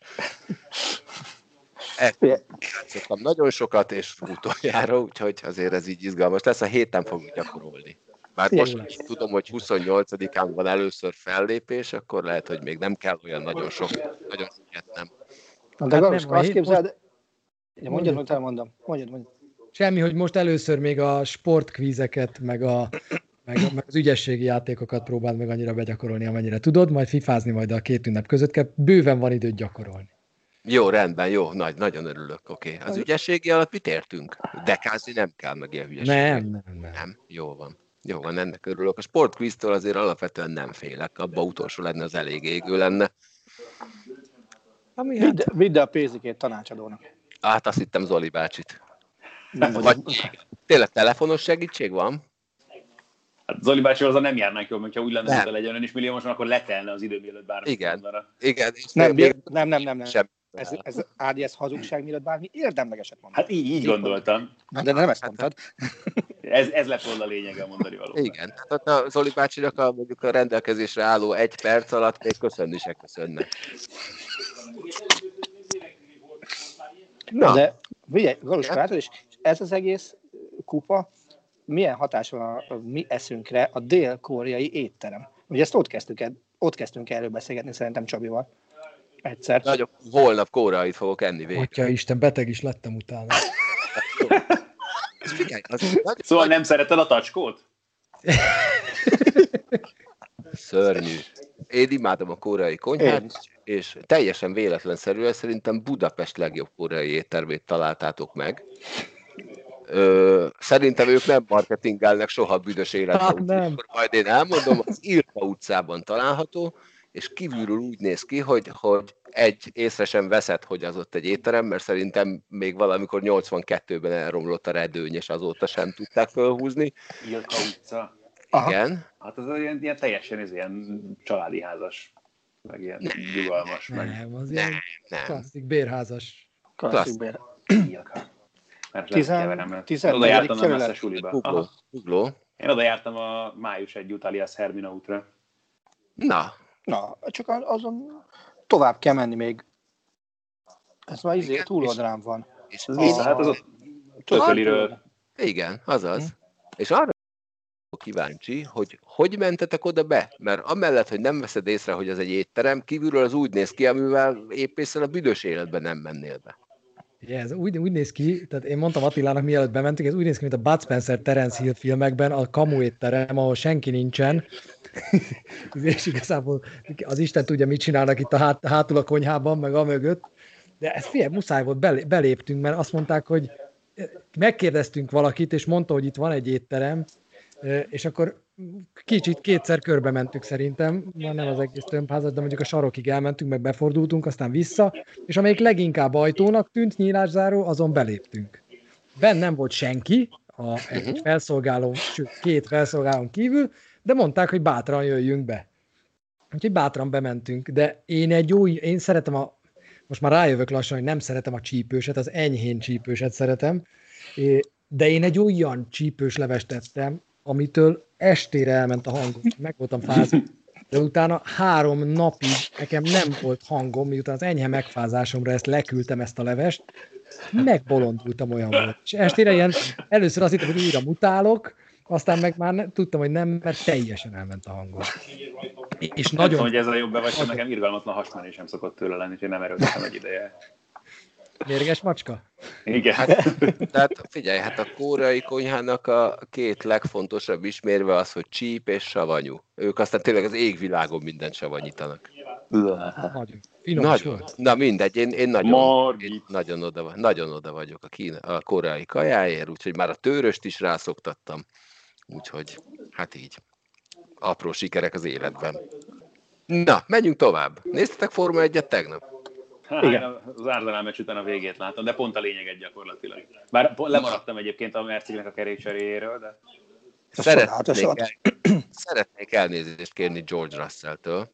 Játszottam nagyon sokat, és utoljára, úgyhogy azért ez így izgalmas lesz. A héten fogunk gyakorolni. Bár most is tudom, hogy 28-án van először fellépés, akkor lehet, hogy még nem kell olyan nagyon sok, nagyon sokat nem. De hát azt képzeld, ja, mondjad, mondjad, elmondom. Mondjad, mondjad. Semmi, hogy most először még a sportkvízeket, meg, a, meg, meg az ügyességi játékokat próbáld meg annyira begyakorolni, amennyire tudod, majd fifázni majd a két ünnep között kell, bőven van időt gyakorolni. Jó, rendben, jó, nagy, nagyon örülök, oké. Okay. Az ügyességi alatt mit értünk? Dekázni nem kell meg ilyen hülyeség. Nem, nem, nem. Nem? Jó van. Jó van, ennek örülök. A sportkvíztől azért alapvetően nem félek, abba utolsó lenne, az elég égő lenne. Ami hát... vidd, vidd a pénzikét tanácsadónak. Hát azt hittem Zoli bácsit. Nem Vagy tényleg telefonos segítség van? Hát Zoli bácsi azzal nem járnánk jól, hogyha úgy lenne, hogy legyen ön is milliómosan, akkor letelne az idő mielőtt bármi Igen. mondana. Igen. Nem, nem, nem, nem, nem. Sem. Ez, ez Ádi, ez hazugság, mielőtt bármi érdemlegeset mondani. Hát így, így gondoltam. De nem ezt mondtad. Ez, ez lett volna a lényege a mondani való. Igen, tehát ott a Zoli bácsinak a, mondjuk a rendelkezésre álló egy perc alatt még köszönni se köszönne. Na, De figyelj, Galuska, látod, és ez az egész kupa milyen hatás van a, a mi eszünkre a dél-koreai étterem? Ugye ezt ott kezdtük, el, ott kezdtünk erről beszélgetni szerintem Csabival. Egyszer. nagyon holnap kórait fogok enni végre. Atya Isten, beteg is lettem utána. [laughs] Figyelj, az nagyon Szóval nem szereted a tacskót? szörnyű. Én imádom a koreai konyhát, Én és teljesen véletlenszerűen szerintem Budapest legjobb koreai éttermét találtátok meg. Ö, szerintem ők nem marketingelnek soha büdös életben. Hát nem. Majd én elmondom, az Irka utcában található, és kívülről úgy néz ki, hogy, hogy egy észre sem veszed, hogy az ott egy étterem, mert szerintem még valamikor 82-ben elromlott a redőny, és azóta sem tudták fölhúzni. Ilka utca. Aha. Igen. Hát az ilyen, ilyen teljesen ez ilyen családi házas, meg ilyen nyugalmas, meg Nem, az ilyen Nem. klasszik bérházas. Klasszik bér. Ilka. Mert Tizen- tizennegyedik oda jártam a messze suliba. Ugló. Aha. Ugló. Én oda jártam a május egy alias Hermina útra. Na, Na, csak az- azon tovább kell menni még. Ez már izé Igen, túloldalán van. és Ez vissza- Hát az ott Tököliről. igen, azaz. És arra kíváncsi, hogy hogy mentetek oda be? Mert amellett, hogy nem veszed észre, hogy az egy étterem, kívülről az úgy néz ki, amivel épp észre a büdös életben nem mennél be. Ugye, ez úgy, úgy néz ki, tehát én mondtam Attilának, mielőtt bementünk, ez úgy néz ki, mint a Bud Spencer Terence Hill filmekben, a kamu étterem, ahol senki nincsen, [laughs] és igazából az Isten tudja, mit csinálnak itt a hát, hátul a konyhában, meg a mögött, de ez figyelj, muszáj volt, belé- beléptünk, mert azt mondták, hogy megkérdeztünk valakit, és mondta, hogy itt van egy étterem, és akkor kicsit kétszer körbe mentük szerintem, már nem az egész tömbházat, de mondjuk a sarokig elmentünk, meg befordultunk, aztán vissza, és amelyik leginkább ajtónak tűnt, nyílászáró, azon beléptünk. Benn nem volt senki, a, egy felszolgáló, sőt, két felszolgálón kívül, de mondták, hogy bátran jöjjünk be. Úgyhogy bátran bementünk, de én egy új, én szeretem a, most már rájövök lassan, hogy nem szeretem a csípőset, az enyhén csípőset szeretem, de én egy olyan csípős levest tettem, amitől estére elment a hangom, meg voltam fázva, de utána három napig nekem nem volt hangom, miután az enyhe megfázásomra ezt leküldtem ezt a levest, megbolondultam olyan volt. És estére ilyen, először azt hittem, hogy újra mutálok, aztán meg már ne, tudtam, hogy nem, mert teljesen elment a hangom. És Nem tudom, nagyon hogy ez a jobb vagy nekem irgalmatlan hasmenésem szokott tőle lenni, úgyhogy nem erőltetem egy ideje. Mérges macska. Igen. Tehát figyelj, hát a koreai konyhának a két legfontosabb ismérve az, hogy csíp és savanyú. Ők aztán tényleg az égvilágon mindent savanyítanak. Nagyon. Finom is Nagyon. volt. Na mindegy, én, én nagyon, Margit. én nagyon, oda, nagyon oda vagyok a, kína, a koreai kajáért, úgyhogy már a tőröst is rászoktattam. Úgyhogy, hát így. Apró sikerek az életben. Na, menjünk tovább. Néztetek Forma 1-et tegnap? Hát, [laughs] Igen. Az Arzenál meccs után a végét láttam, de pont a lényeget gyakorlatilag. Bár lemaradtam egyébként a Merciknek a kerékcseréjéről, de Ez Szeretnék, el, [clears throat] szeretnék elnézést kérni George Russell-től,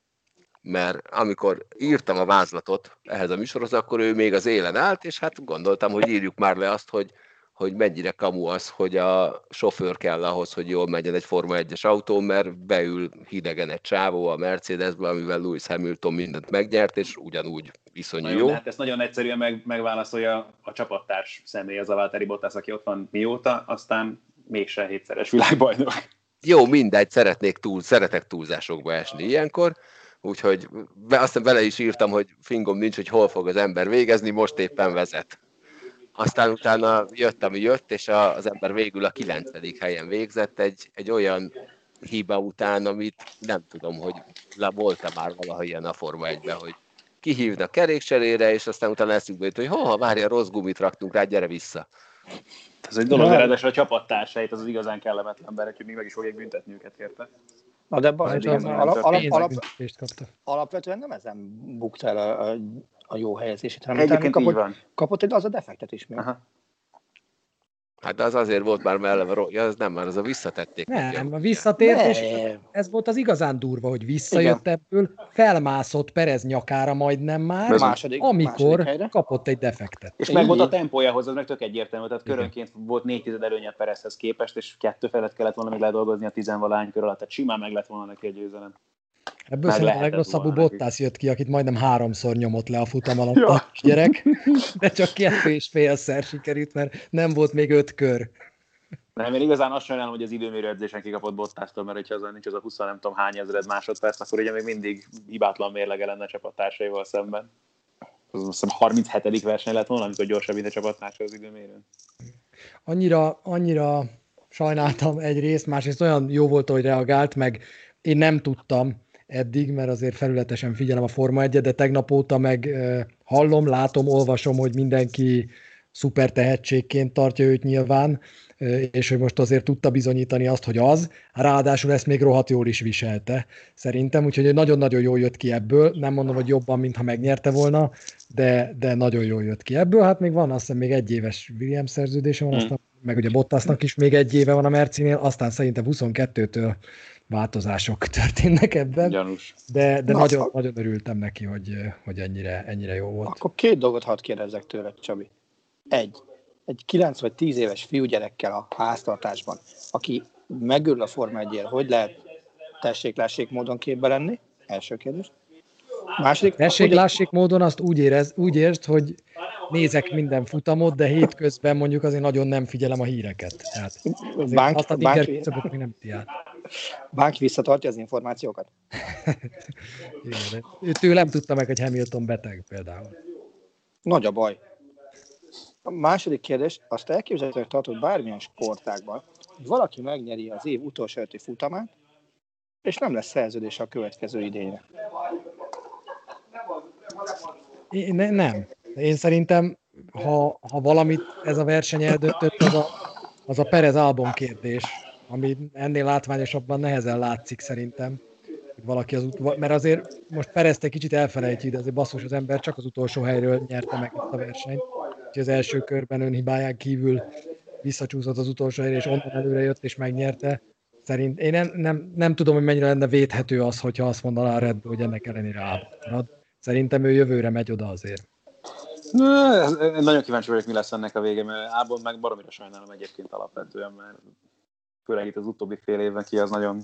mert amikor írtam a vázlatot ehhez a műsorhoz, akkor ő még az élen állt, és hát gondoltam, hogy írjuk már le azt, hogy, hogy mennyire kamu az, hogy a sofőr kell ahhoz, hogy jól menjen egy Forma 1-es autó, mert beül hidegen egy csávó a Mercedesbe, amivel Lewis Hamilton mindent megnyert, és ugyanúgy iszonyú Na jó, hát ezt nagyon egyszerűen meg, megválaszolja a csapattárs személy, az a Valtteri Bottas, aki ott van mióta, aztán mégse hétszeres világbajnok. Jó, mindegy, szeretnék túl, szeretek túlzásokba esni ilyenkor, úgyhogy aztán bele is írtam, hogy fingom nincs, hogy hol fog az ember végezni, most éppen vezet. Aztán utána jött, ami jött, és a, az ember végül a kilencedik helyen végzett egy, egy olyan hiba után, amit nem tudom, hogy le volt-e már valaha ilyen a Forma 1 hogy kihívnak kerékcserére, és aztán utána eszükbe jut, hogy ha várja, rossz gumit raktunk rá, gyere vissza. Ez egy dolog, de ráadásul a csapattársait, az az igazán kellemetlen emberek, hogy még meg is fogják büntetni őket érte. Na de baj, alap, alap, alap, alapvetően nem ezen bukta el a, a, a jó helyezését, hanem Egyébként utána így kapott, van. kapott egy az a defektet is még. Aha. Hát de az azért volt már rossz. Ja, az nem, már az a visszatették. Nem, a- visszatért, és Nem. ez volt az igazán durva, hogy visszajött ebből, felmászott Perez nyakára majdnem már, Ez második, amikor második kapott egy defektet. És meg volt a tempójához, az meg tök egyértelmű, tehát körönként volt négy tized előnye Perezhez képest, és kettő felett kellett volna még ledolgozni a tizenvalány kör alatt, tehát simán meg lett volna neki a győzelem. Ebből Meg szerintem a legrosszabbul. Bottas jött ki, akit majdnem háromszor nyomott le a futam alatt Ja. a gyerek, [laughs] de csak kettő és félszer sikerült, mert nem volt még öt kör. Nem, én igazán azt sajnálom, hogy az időmérő edzésen kikapott Bottastól, mert hogyha az nincs az a 20 nem tudom hány ezred másodperc, akkor ugye még mindig hibátlan mérlege lenne a csapattársaival szemben. Az azt hiszem 37. verseny lett volna, amikor gyorsabb, mint a csapattársa az időmérőn. Annyira, annyira sajnáltam egyrészt, másrészt olyan jó volt, hogy reagált, meg én nem tudtam eddig, mert azért felületesen figyelem a Forma 1 de tegnap óta meg hallom, látom, olvasom, hogy mindenki szuper tehetségként tartja őt nyilván, és hogy most azért tudta bizonyítani azt, hogy az, ráadásul ezt még rohadt jól is viselte, szerintem, úgyhogy nagyon-nagyon jól jött ki ebből, nem mondom, hogy jobban, mintha megnyerte volna, de, de nagyon jól jött ki ebből, hát még van azt hiszem még egy éves Williams szerződése van, Hmm. aztán, meg ugye Bottasnak is még egy éve van a Mercinél, aztán szerintem 22-től változások [laughs] történnek ebben, Gyanús. de, de Na, nagyon, a- nagyon örültem neki, hogy, hogy ennyire, ennyire jó volt. Akkor két dolgot hadd kérdezzek tőled, Csabi. Egy, egy 9 vagy 10 éves fiúgyerekkel a háztartásban, aki megörül a Forma 1 hogy lehet tessék-lássék módon képbe lenni? Első kérdés. Második, Tessék, hogy- lássék módon azt úgy, érez, úgy értsd, hogy nézek minden futamot, de hétközben mondjuk azért nagyon nem figyelem a híreket. Tehát Bánk, azt a bánk, még nem ti át. bánk visszatartja az információkat? [laughs] Igen, de Ő tőlem tudta meg, hogy Hamilton beteg például. Nagy a baj. A második kérdés, azt elképzelhetőnek tartod bármilyen sportágban, hogy valaki megnyeri az év utolsó öti futamát, és nem lesz szerződés a következő idényre. Én, ne, nem. Én szerintem, ha, ha valamit ez a verseny eldöntött, az a, az a Perez Albon kérdés, ami ennél látványosabban nehezen látszik szerintem. hogy Valaki az ut- mert azért most Perezt egy kicsit elfelejtjük, de azért basszus az ember csak az utolsó helyről nyerte meg ezt a versenyt. Úgyhogy az első körben önhibáján kívül visszacsúszott az utolsó helyre, és onnan előre jött és megnyerte. Szerint én nem, nem, nem tudom, hogy mennyire lenne védhető az, hogyha azt mondaná a Red Bull, hogy ennek ellenére marad. Szerintem ő jövőre megy oda azért. Na, nagyon kíváncsi vagyok, mi lesz ennek a vége, mert Ábon meg baromira sajnálom egyébként alapvetően, mert főleg itt az utóbbi fél évben ki az nagyon,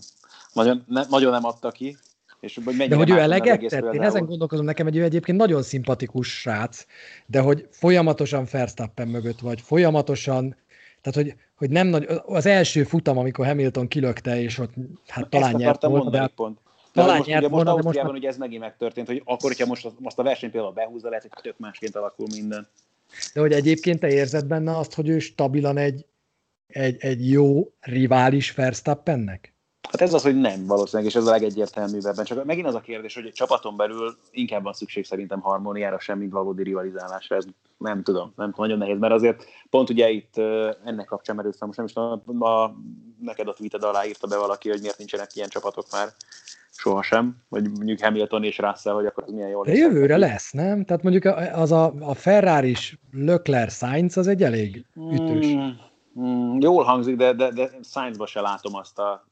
nagyon, ne, nagyon nem adta ki. És hogy De hogy ő eleget tett? Én ezen gondolkozom, nekem egy ő egyébként nagyon szimpatikus srác, de hogy folyamatosan Verstappen mögött vagy, folyamatosan, tehát hogy, hogy nem nagy, az első futam, amikor Hamilton kilökte, és ott hát talán Ezt nyert volna, de pont. talán Talán most, nyert ugye most volna, de most már- ugye ez megint megtörtént, hogy akkor, hogyha most, most a verseny például behúzza, lehet, hogy tök másként alakul minden. de hogy egyébként te érzed benne azt, hogy ő stabilan egy, egy, egy jó rivális Verstappennek? Hát ez az, hogy nem valószínűleg, és ez a legegyértelműbb ebben. Csak megint az a kérdés, hogy egy csapaton belül inkább van szükség szerintem harmóniára, sem, mint valódi rivalizálásra. Ez nem tudom, nem tudom, nagyon nehéz, mert azért pont ugye itt ennek kapcsán merült fel, most nem is tudom, a, neked a tweeted alá írta be valaki, hogy miért nincsenek ilyen csapatok már sohasem, vagy mondjuk Hamilton és Russell, hogy akkor az milyen jól De jövőre lesz, nem? Tehát mondjuk az a, a ferrari Leclerc Sainz az egy elég ütős. Mm, mm, jól hangzik, de, de, de Sainzba se látom azt a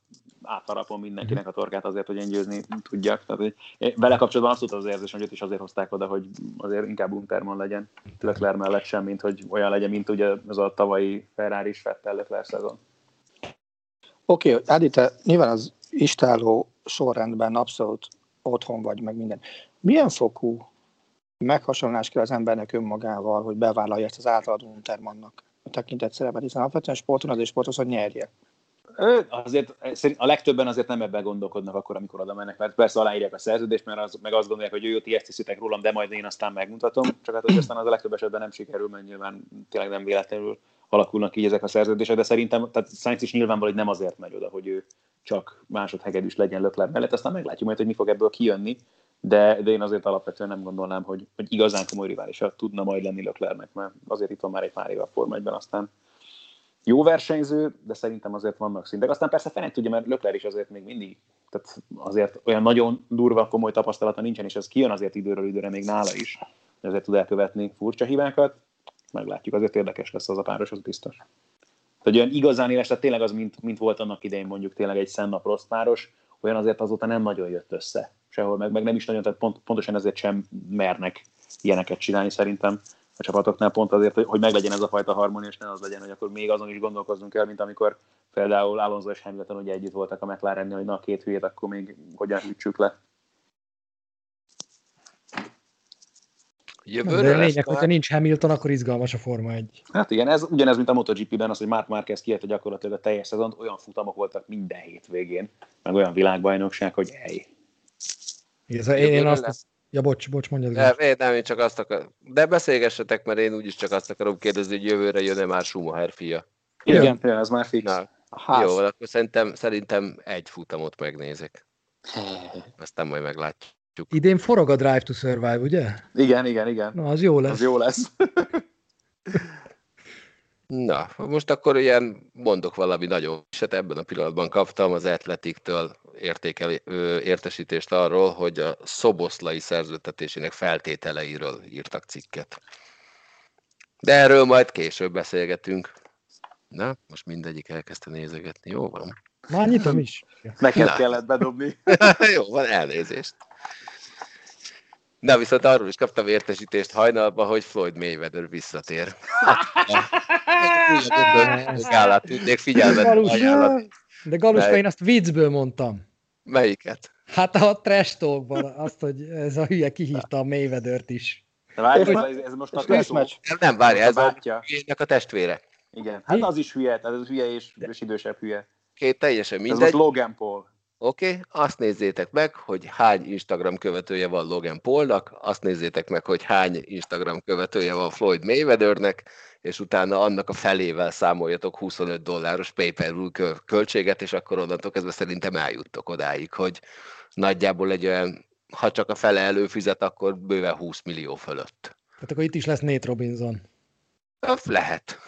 átharapom mindenkinek a torkát azért, hogy én győzni tudjak. Tehát, hogy vele kapcsolatban azt az érzés, hogy őt is azért hozták oda, hogy azért inkább Unterman legyen Leclerc mellett sem, mint hogy olyan legyen, mint ugye az a tavalyi Ferrari is Fettel Leclerc szezon. Oké, okay, Ádi, te nyilván az istáló sorrendben abszolút otthon vagy, meg minden. Milyen fokú meghasonlás kell az embernek önmagával, hogy bevállalja ezt az általad Untermannak tekintett szerepet, hiszen alapvetően sporton azért sportos, hogy nyerje. Ő azért, a legtöbben azért nem ebben gondolkodnak akkor, amikor oda mennek, mert persze aláírják a szerződést, mert az, meg azt gondolják, hogy jó, ti ezt hiszitek rólam, de majd én aztán megmutatom, csak hát hogy aztán az a legtöbb esetben nem sikerül, mert nyilván tényleg nem véletlenül alakulnak így ezek a szerződések, de szerintem, tehát Sainz is nyilvánvaló, hogy nem azért megy oda, hogy ő csak másodhegedűs legyen Leclerc mellett, aztán meglátjuk majd, hogy mi fog ebből kijönni, de, de én azért alapvetően nem gondolnám, hogy, hogy igazán komoly riválisa tudna majd lenni Löklernek, mert azért itt van már egy pár éve a Forma 1 aztán jó versenyző, de szerintem azért vannak szintek. Aztán persze fene tudja, mert Lökler is azért még mindig, tehát azért olyan nagyon durva, komoly tapasztalata nincsen, és ez kijön azért időről időre még nála is, de azért tud elkövetni furcsa hibákat. Meglátjuk, azért érdekes lesz az a páros, az biztos. Tehát olyan igazán éles, tehát tényleg az, mint, mint volt annak idején mondjuk tényleg egy Senna Prost páros, olyan azért azóta nem nagyon jött össze sehol, meg, meg nem is nagyon, tehát pont, pontosan ezért sem mernek ilyeneket csinálni szerintem a csapatoknál pont azért, hogy, hogy meglegyen ez a fajta harmónia, és ne az legyen, hogy akkor még azon is gondolkoznunk kell, mint amikor például Alonso és Hamilton ugye együtt voltak a mclaren hogy na a két hülyét akkor még hogyan hűtsük le. Jövőre De lényeg, hogyha nincs Hamilton, akkor izgalmas a Forma 1. Hát igen, ez ugyanez, mint a MotoGP-ben, az, hogy Mark Marquez kiérte gyakorlatilag a teljes szezont, olyan futamok voltak minden hétvégén, meg olyan világbajnokság, hogy ej. Igen, én, én azt, Ja, bocs, bocs, mondjad. Nem, én, nem, én csak azt akarom. De beszélgessetek, mert én úgyis csak azt akarom kérdezni, hogy jövőre jön-e már Schumacher fia. Igen, Igen ez már fix. Na, jó, akkor szerintem, szerintem egy futamot megnézek. [laughs] Aztán majd meglátjuk. Idén forog a Drive to Survive, ugye? Igen, igen, igen. Na, az jó lesz. Az jó lesz. [laughs] Na, most akkor ilyen mondok valami nagyon eset, ebben a pillanatban kaptam az Atletiktől értékel, értesítést arról, hogy a szoboszlai szerződtetésének feltételeiről írtak cikket. De erről majd később beszélgetünk. Na, most mindegyik elkezdte nézegetni. Jó van. Már nyitom is. Neked kellett bedobni. [laughs] Jó van, elnézést. Na, viszont arról is kaptam értesítést hajnalban, hogy Floyd Mayweather visszatér. Gálát tudnék figyelmet De Galuska, én azt viccből mondtam. Melyiket? Hát a trash talkban azt, hogy ez a hülye kihívta a Mayweather-t is. De várj, ez, ez most a meccs. Nem, várj, ez a a testvére. Igen, hát az is hülye, tehát ez hülye és, és idősebb hülye. Két teljesen mindegy. Ez most Logan Paul. Oké, okay, azt nézzétek meg, hogy hány Instagram követője van Logan Paulnak, azt nézzétek meg, hogy hány Instagram követője van Floyd Mayweathernek, és utána annak a felével számoljatok 25 dolláros PayPal költséget, és akkor onnantól kezdve szerintem eljuttok odáig, hogy nagyjából egy olyan, ha csak a fele előfizet, akkor bőven 20 millió fölött. Tehát akkor itt is lesz Nate Robinson. Lehet.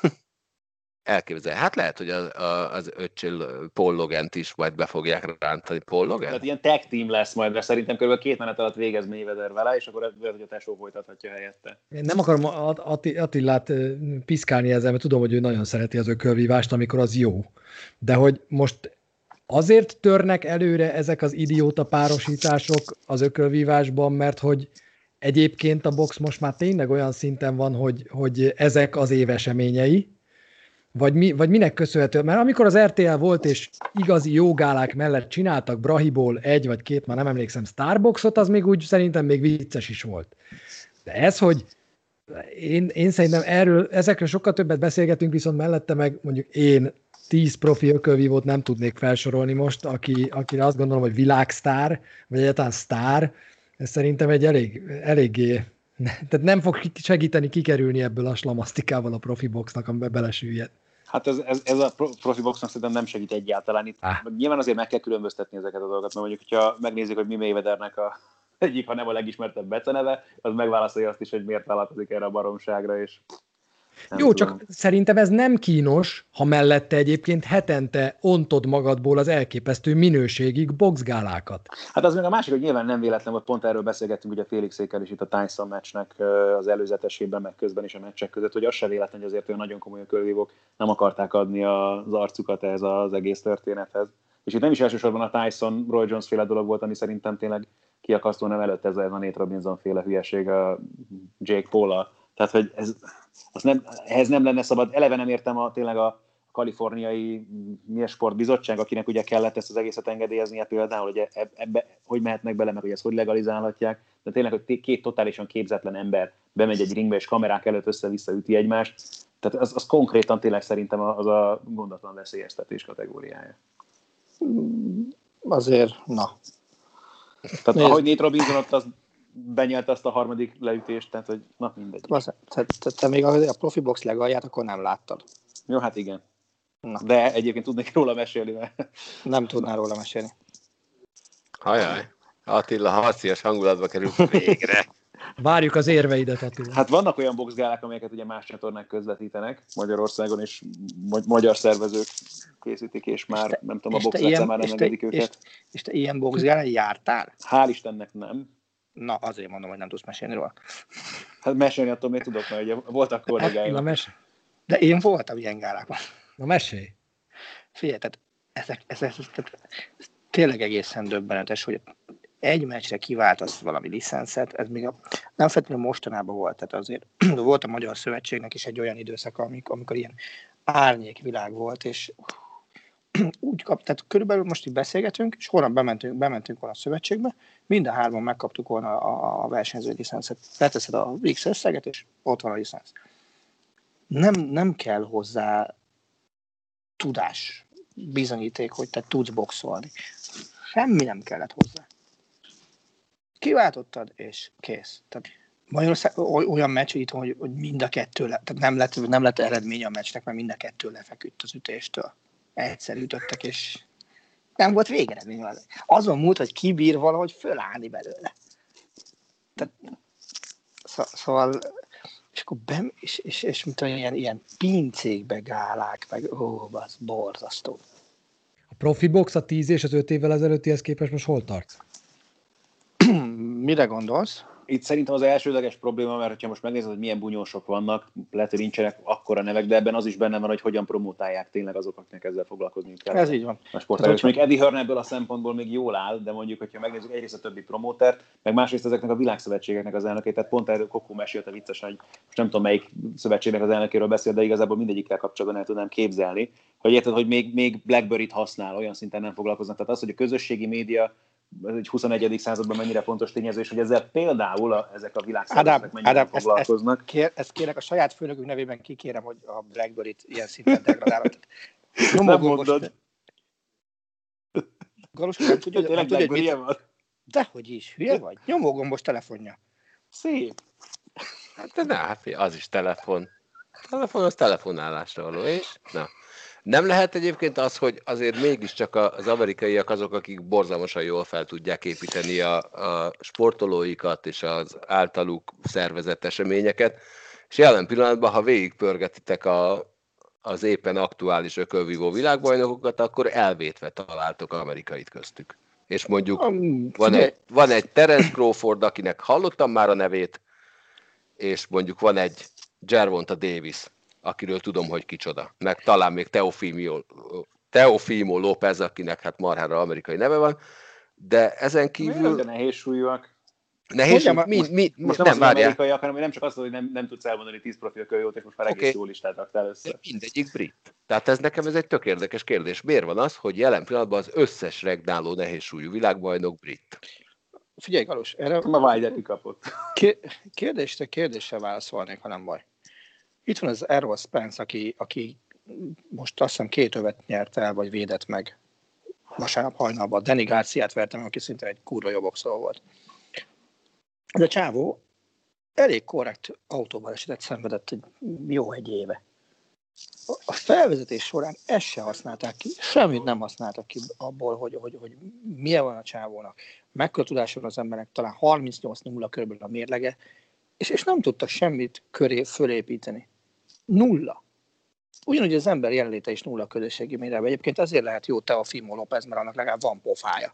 Elképzel. Hát lehet, hogy az, az öccsél Paul Logent is majd be fogják rántani. Paul Logan? Tehát ilyen tag team lesz majd, de szerintem kb. két menet alatt végez Mayweather vele, és akkor lehet, hogy a tesó folytathatja helyette. Én nem akarom Attilát piszkálni ezzel, mert tudom, hogy ő nagyon szereti az ökölvívást, amikor az jó. De hogy most azért törnek előre ezek az idióta párosítások az ökölvívásban, mert hogy egyébként a box most már tényleg olyan szinten van, hogy, hogy ezek az éveseményei, vagy, mi, vagy minek köszönhető? Mert amikor az RTL volt, és igazi jogálák mellett csináltak Brahiból egy vagy két, már nem emlékszem, Starboxot, az még úgy szerintem még vicces is volt. De ez, hogy én, én szerintem erről, ezekről sokkal többet beszélgetünk, viszont mellette meg mondjuk én tíz profi ökölvívót nem tudnék felsorolni most, aki, akire azt gondolom, hogy világsztár, vagy egyáltalán sztár, ez szerintem egy elég, eléggé tehát nem fog segíteni kikerülni ebből a slamasztikával a profi boxnak, amiben belesüllyed. Hát ez, ez, ez a profi boxnak szerintem nem segít egyáltalán. Itt ah. Nyilván azért meg kell különböztetni ezeket a dolgokat, mert mondjuk, hogyha megnézzük, hogy mi Mayweathernek a egyik, ha nem a legismertebb beceneve, az megválaszolja azt is, hogy miért vállalkozik erre a baromságra, és nem Jó, tudom. csak szerintem ez nem kínos, ha mellette egyébként hetente ontod magadból az elképesztő minőségig boxgálákat. Hát az még a másik, hogy nyilván nem véletlen, hogy pont erről beszélgettünk ugye Félixékkel is itt a Tyson meccsnek az előzetesében, meg közben is a meccsek között, hogy az se véletlen, hogy azért olyan nagyon komoly körvívók nem akarták adni az arcukat ehhez az egész történethez. És itt nem is elsősorban a Tyson, Roy Jones féle dolog volt, ami szerintem tényleg kiakasztó, nem előtt ez a Nate Robinson féle hülyeség a Jake paul Tehát, hogy ez, az nem, ehhez nem lenne szabad, eleve nem értem a, tényleg a kaliforniai sportbizottság, akinek ugye kellett ezt az egészet engedélyeznie például, hogy ebbe hogy mehetnek bele, meg hogy ezt hogy legalizálhatják, de tényleg, hogy két totálisan képzetlen ember bemegy egy ringbe, és kamerák előtt össze-vissza üti egymást, tehát az, az konkrétan tényleg szerintem az a gondatlan veszélyeztetés kategóriája. Azért, na. Tehát Nézd. ahogy Nate Robinson ott az benyelte azt a harmadik leütést, tehát hogy na mindegy. te, te, te még a, a profi box legalját akkor nem láttad. Jó, hát igen. Na. De egyébként tudnék róla mesélni, mert... Nem tudnál róla mesélni. Hajaj. Attila harcias hangulatba került végre. [laughs] Várjuk az érveidet, Attila. Hát vannak olyan boxgálák, amelyeket ugye más csatornák közvetítenek Magyarországon, és magyar szervezők készítik, és már te, nem tudom, a box már nem engedik őket. És, és te ilyen boxgálán jártál? Hál' Istennek nem. Na, azért mondom, hogy nem tudsz mesélni róla. Hát mesélni attól még tudok, mert ugye voltak kollégáim. Hát, mes- De én voltam ilyen gálákon. Na mesélj. Figyelj, tehát ezek, ezek, ezek, tehát tényleg egészen döbbenetes, hogy egy meccsre kiváltasz valami licenszet, ez még a, nem feltétlenül mostanában volt, tehát azért [clears throat] volt a Magyar Szövetségnek is egy olyan időszak, amikor, amikor ilyen árnyékvilág volt, és úgy kap, tehát körülbelül most így beszélgetünk, és holnap bementünk, bementünk volna a szövetségbe, mind a hárman megkaptuk volna a, a versenyző licenszet. Leteszed a X összeget, és ott van a licensz. Nem, nem kell hozzá tudás, bizonyíték, hogy te tudsz boxolni. Semmi nem kellett hozzá. Kiváltottad, és kész. Tehát Magyarország olyan meccs itt, hogy, hogy mind a kettő, le, tehát nem lett, nem lett eredmény a meccsnek, mert mind a kettő lefeküdt az ütéstől. Egyszer ütöttek, és nem volt végeredmény. Azon múlt, hogy kibír valahogy fölállni belőle. Tehát, szóval, és akkor bem, és, és, és mint olyan ilyen, ilyen pincékbe gálák, meg ó, az borzasztó. A profi box a 10 és az 5 évvel ezelőttihez képest most hol tart? [clears throat] Mire gondolsz? Itt szerintem az elsődleges probléma, mert ha most megnézed, hogy milyen bunyósok vannak, lehet, hogy nincsenek akkora nevek, de ebben az is benne van, hogy hogyan promotálják tényleg azok, akiknek ezzel foglalkozni kell. Ez így van. A. És mondjuk Eddie Hearn ebből a szempontból még jól áll, de mondjuk, hogyha megnézzük egyrészt a többi promótert, meg másrészt ezeknek a világszövetségeknek az elnökét, tehát pont erről Kokó mesélte viccesen, hogy most nem tudom melyik szövetségnek az elnökéről beszél, de igazából mindegyikkel kapcsolatban el tudnám képzelni, hogy érted, hogy még, még Blackberry-t használ, olyan szinten nem foglalkoznak. Tehát az, hogy a közösségi média ez egy 21. században mennyire fontos tényező, és hogy ezzel például a, ezek a világszervezetek mennyire Ádám, foglalkoznak. Ezt, ezt, kér, ezt kérek a saját főnökünk nevében kikérem, hogy a Blackberry-t ilyen szinten degradálod. Nem mondod. Galus, nem tudja, hogy, nem tudja, hogy mit... van? Dehogy is, hülye vagy? Nyomógombos telefonja. Szép. Hát de ne, hát az is telefon. Telefon az telefonálásra való, és na. Nem lehet egyébként az, hogy azért mégiscsak az amerikaiak azok, akik borzalmasan jól fel tudják építeni a, a sportolóikat és az általuk szervezett eseményeket, és jelen pillanatban, ha végigpörgetitek a, az éppen aktuális ökölvívó világbajnokokat, akkor elvétve találtok amerikait köztük. És mondjuk van egy, van egy Terence Crawford, akinek hallottam már a nevét, és mondjuk van egy Gervonta Davis, akiről tudom, hogy kicsoda. Meg talán még Teofimo, Teofimo López, akinek hát marhára amerikai neve van, de ezen kívül... De nehéz súlyúak. Nehéz, mi, mi, mi, most nem, nem az amerikaiak, hanem nem csak azt, hogy nem, nem tudsz elmondani 10 profil kölyót, és most már egész okay. jó listát raktál össze. Mindegyik brit. Tehát ez nekem ez egy tök érdekes kérdés. Miért van az, hogy jelen pillanatban az összes regnáló nehézsúlyú világbajnok brit? Figyelj, Galus, erre... Ma Wilder kapott. Kérdésre kérdéssel válaszolnék, ha nem baj. Itt van az Errol Spence, aki, aki most azt hiszem két övet nyert el, vagy védett meg vasárnap hajnalban. Danny Garciát vertem, aki szinte egy kurva jó boxoló volt. De Csávó elég korrekt autóval esetet szenvedett egy jó egy éve. A felvezetés során ezt se használták ki, semmit nem használtak ki abból, hogy, hogy, hogy milyen van a csávónak. Mekkora tudása van az embernek, talán 38-0 körülbelül a mérlege, és, és nem tudtak semmit köré fölépíteni. Nulla. Ugyanúgy az ember jelenléte is nulla közösségi médiában. Egyébként azért lehet jó te a Fimo López, mert annak legalább van pofája,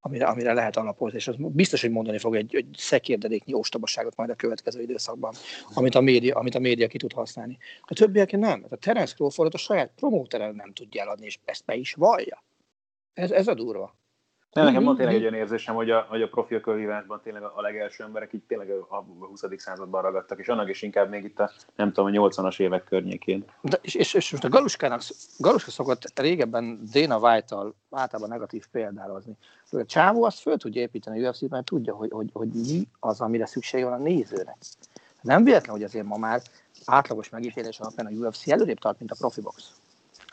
amire, amire lehet alapozni, és az biztos, hogy mondani fog egy, egy szekérdedéknyi ostobaságot majd a következő időszakban, amit a média, amit a média ki tud használni. A többiek nem. A Terence Crawfordot a saját promóteren nem tudja eladni, és ezt be is vallja. Ez, ez a durva. De nekem van tényleg egy olyan érzésem, hogy a, hogy a profi kölhívásban tényleg a legelső emberek így tényleg a 20. században ragadtak, és annak is inkább még itt a, nem tudom, a 80-as évek környékén. De, és, és, és most a Galuskának, Galuska szokott régebben Dana White-tal általában negatív példálozni. A csávó azt föl tudja építeni a UFC-t, mert tudja, hogy, hogy, hogy mi az, amire szüksége van a nézőnek. Nem véletlen, hogy azért ma már átlagos megítélés alapján a UFC előrébb tart, mint a profi box.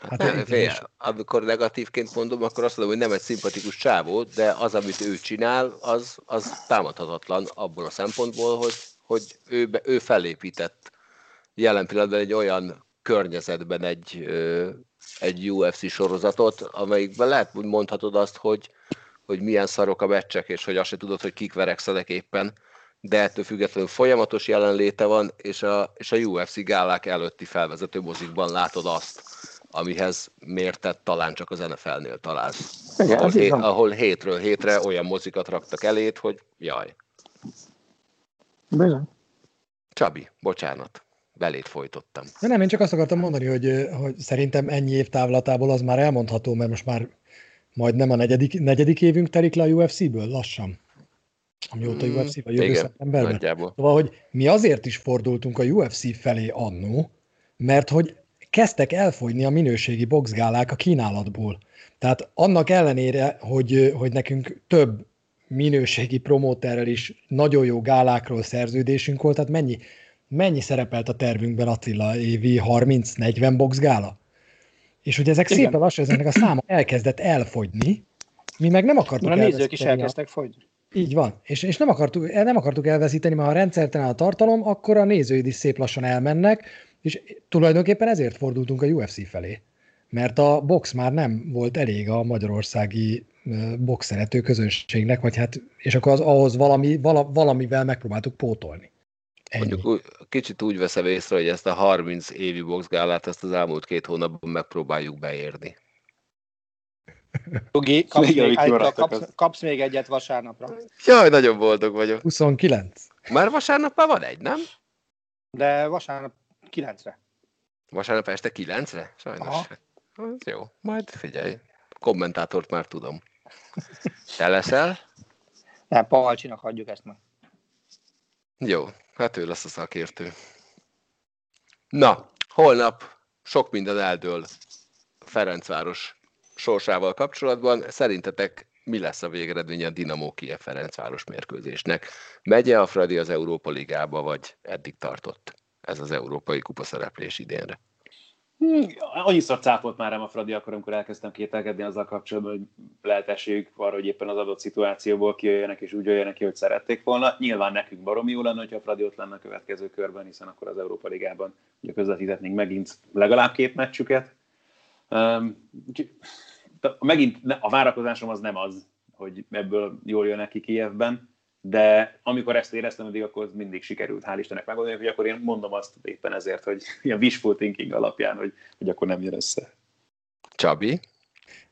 Hát, hát fél, amikor negatívként mondom, akkor azt mondom, hogy nem egy szimpatikus csávó, de az, amit ő csinál, az, az támadhatatlan abból a szempontból, hogy, hogy ő, ő felépített jelen pillanatban egy olyan környezetben egy, egy UFC sorozatot, amelyikben lehet, hogy mondhatod azt, hogy, hogy milyen szarok a meccsek, és hogy azt se tudod, hogy kik verekszenek éppen, de ettől függetlenül folyamatos jelenléte van, és a, és a UFC gálák előtti felvezető mozikban látod azt, amihez mértett talán csak az NFL-nél találsz. Igen, ahol, hé, ahol hétről hétre olyan mozikat raktak elét, hogy jaj. Bizony. Csabi, bocsánat, belét folytottam. De nem, én csak azt akartam mondani, hogy, hogy szerintem ennyi év távlatából az már elmondható, mert most már majdnem a negyedik, negyedik évünk telik le a UFC-ből, lassan. Amióta Mm, UFC, vagy jövő igen, szeptemberben. nagyjából. Szóval, hogy mi azért is fordultunk a UFC felé annó, mert hogy kezdtek elfogyni a minőségi boxgálák a kínálatból. Tehát annak ellenére, hogy, hogy nekünk több minőségi promóterrel is nagyon jó gálákról szerződésünk volt, tehát mennyi, mennyi szerepelt a tervünkben Attila évi 30-40 boxgála? És hogy ezek Igen. szépen lassan, ezeknek a száma elkezdett elfogyni, mi meg nem akartuk Mert a nézők is elkezdtek fogyni. így van. És, és nem, akartuk, nem akartuk elveszíteni, mert ha a rendszertelen a tartalom, akkor a nézőid is szép lassan elmennek, és tulajdonképpen ezért fordultunk a UFC felé. Mert a box már nem volt elég a magyarországi box szerető közönségnek, vagy hát, és akkor az, ahhoz valami, vala, valamivel megpróbáltuk pótolni. Ennyi. Mondjuk úgy, kicsit úgy veszem észre, hogy ezt a 30 évi boxgálát, ezt az elmúlt két hónapban megpróbáljuk beérni. Ugi, kapsz, Még kapsz, kapsz még egyet vasárnapra. Jaj, nagyon boldog vagyok. 29. Már vasárnap már van egy, nem? De vasárnap 9-re. Vasárnap este 9-re? Sajnos. Aha. Az jó, majd figyelj. Kommentátort már tudom. [laughs] Te leszel? Nem, Palcsinak hagyjuk ezt meg. Jó, hát ő lesz a szakértő. Na, holnap sok minden eldől Ferencváros sorsával kapcsolatban. Szerintetek mi lesz a végeredmény a Dinamo Kiev Ferencváros mérkőzésnek? Megye a Fradi az Európa Ligába, vagy eddig tartott ez az Európai Kupa szereplés idénre? Hmm, annyiszor cápolt már a Fradi, akkor, amikor elkezdtem kételkedni azzal kapcsolatban, hogy lehet esélyük arra, hogy éppen az adott szituációból kijöjjenek és úgy jöjjenek ki, hogy szerették volna. Nyilván nekünk baromi jó lenne, hogyha a Fradi ott lenne a következő körben, hiszen akkor az Európa Ligában ugye közvetíthetnénk megint legalább két meccsüket. Um, megint a várakozásom az nem az, hogy ebből jól jön neki Kievben, de amikor ezt éreztem, addig akkor mindig sikerült, hál' Istennek megoldani, hogy akkor én mondom azt éppen ezért, hogy [laughs] ilyen wishful thinking alapján, hogy, hogy akkor nem jön össze. Csabi?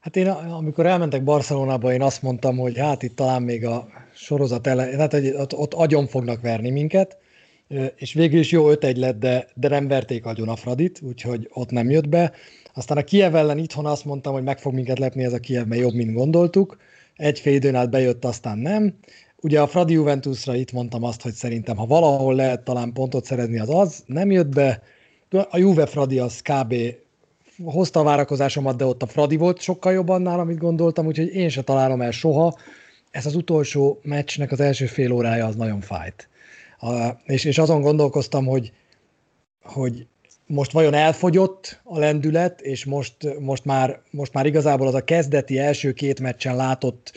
Hát én, amikor elmentek Barcelonába, én azt mondtam, hogy hát itt talán még a sorozat ele, tehát hogy ott, ott agyon fognak verni minket, és végül is jó 5-1 lett, de, de nem verték agyon a Fradit, úgyhogy ott nem jött be. Aztán a Kiev ellen itthon azt mondtam, hogy meg fog minket lepni ez a Kiev, mert jobb, mint gondoltuk. Egy fél időn át bejött, aztán nem. Ugye a Fradi Juventusra itt mondtam azt, hogy szerintem, ha valahol lehet talán pontot szerezni, az az, nem jött be. A Juve Fradi az kb hozta a várakozásomat, de ott a Fradi volt sokkal jobb annál, amit gondoltam, úgyhogy én se találom el soha. Ez az utolsó meccsnek az első fél órája az nagyon fájt. A, és, és azon gondolkoztam, hogy, hogy most vajon elfogyott a lendület, és most, most, már, most már igazából az a kezdeti első két meccsen látott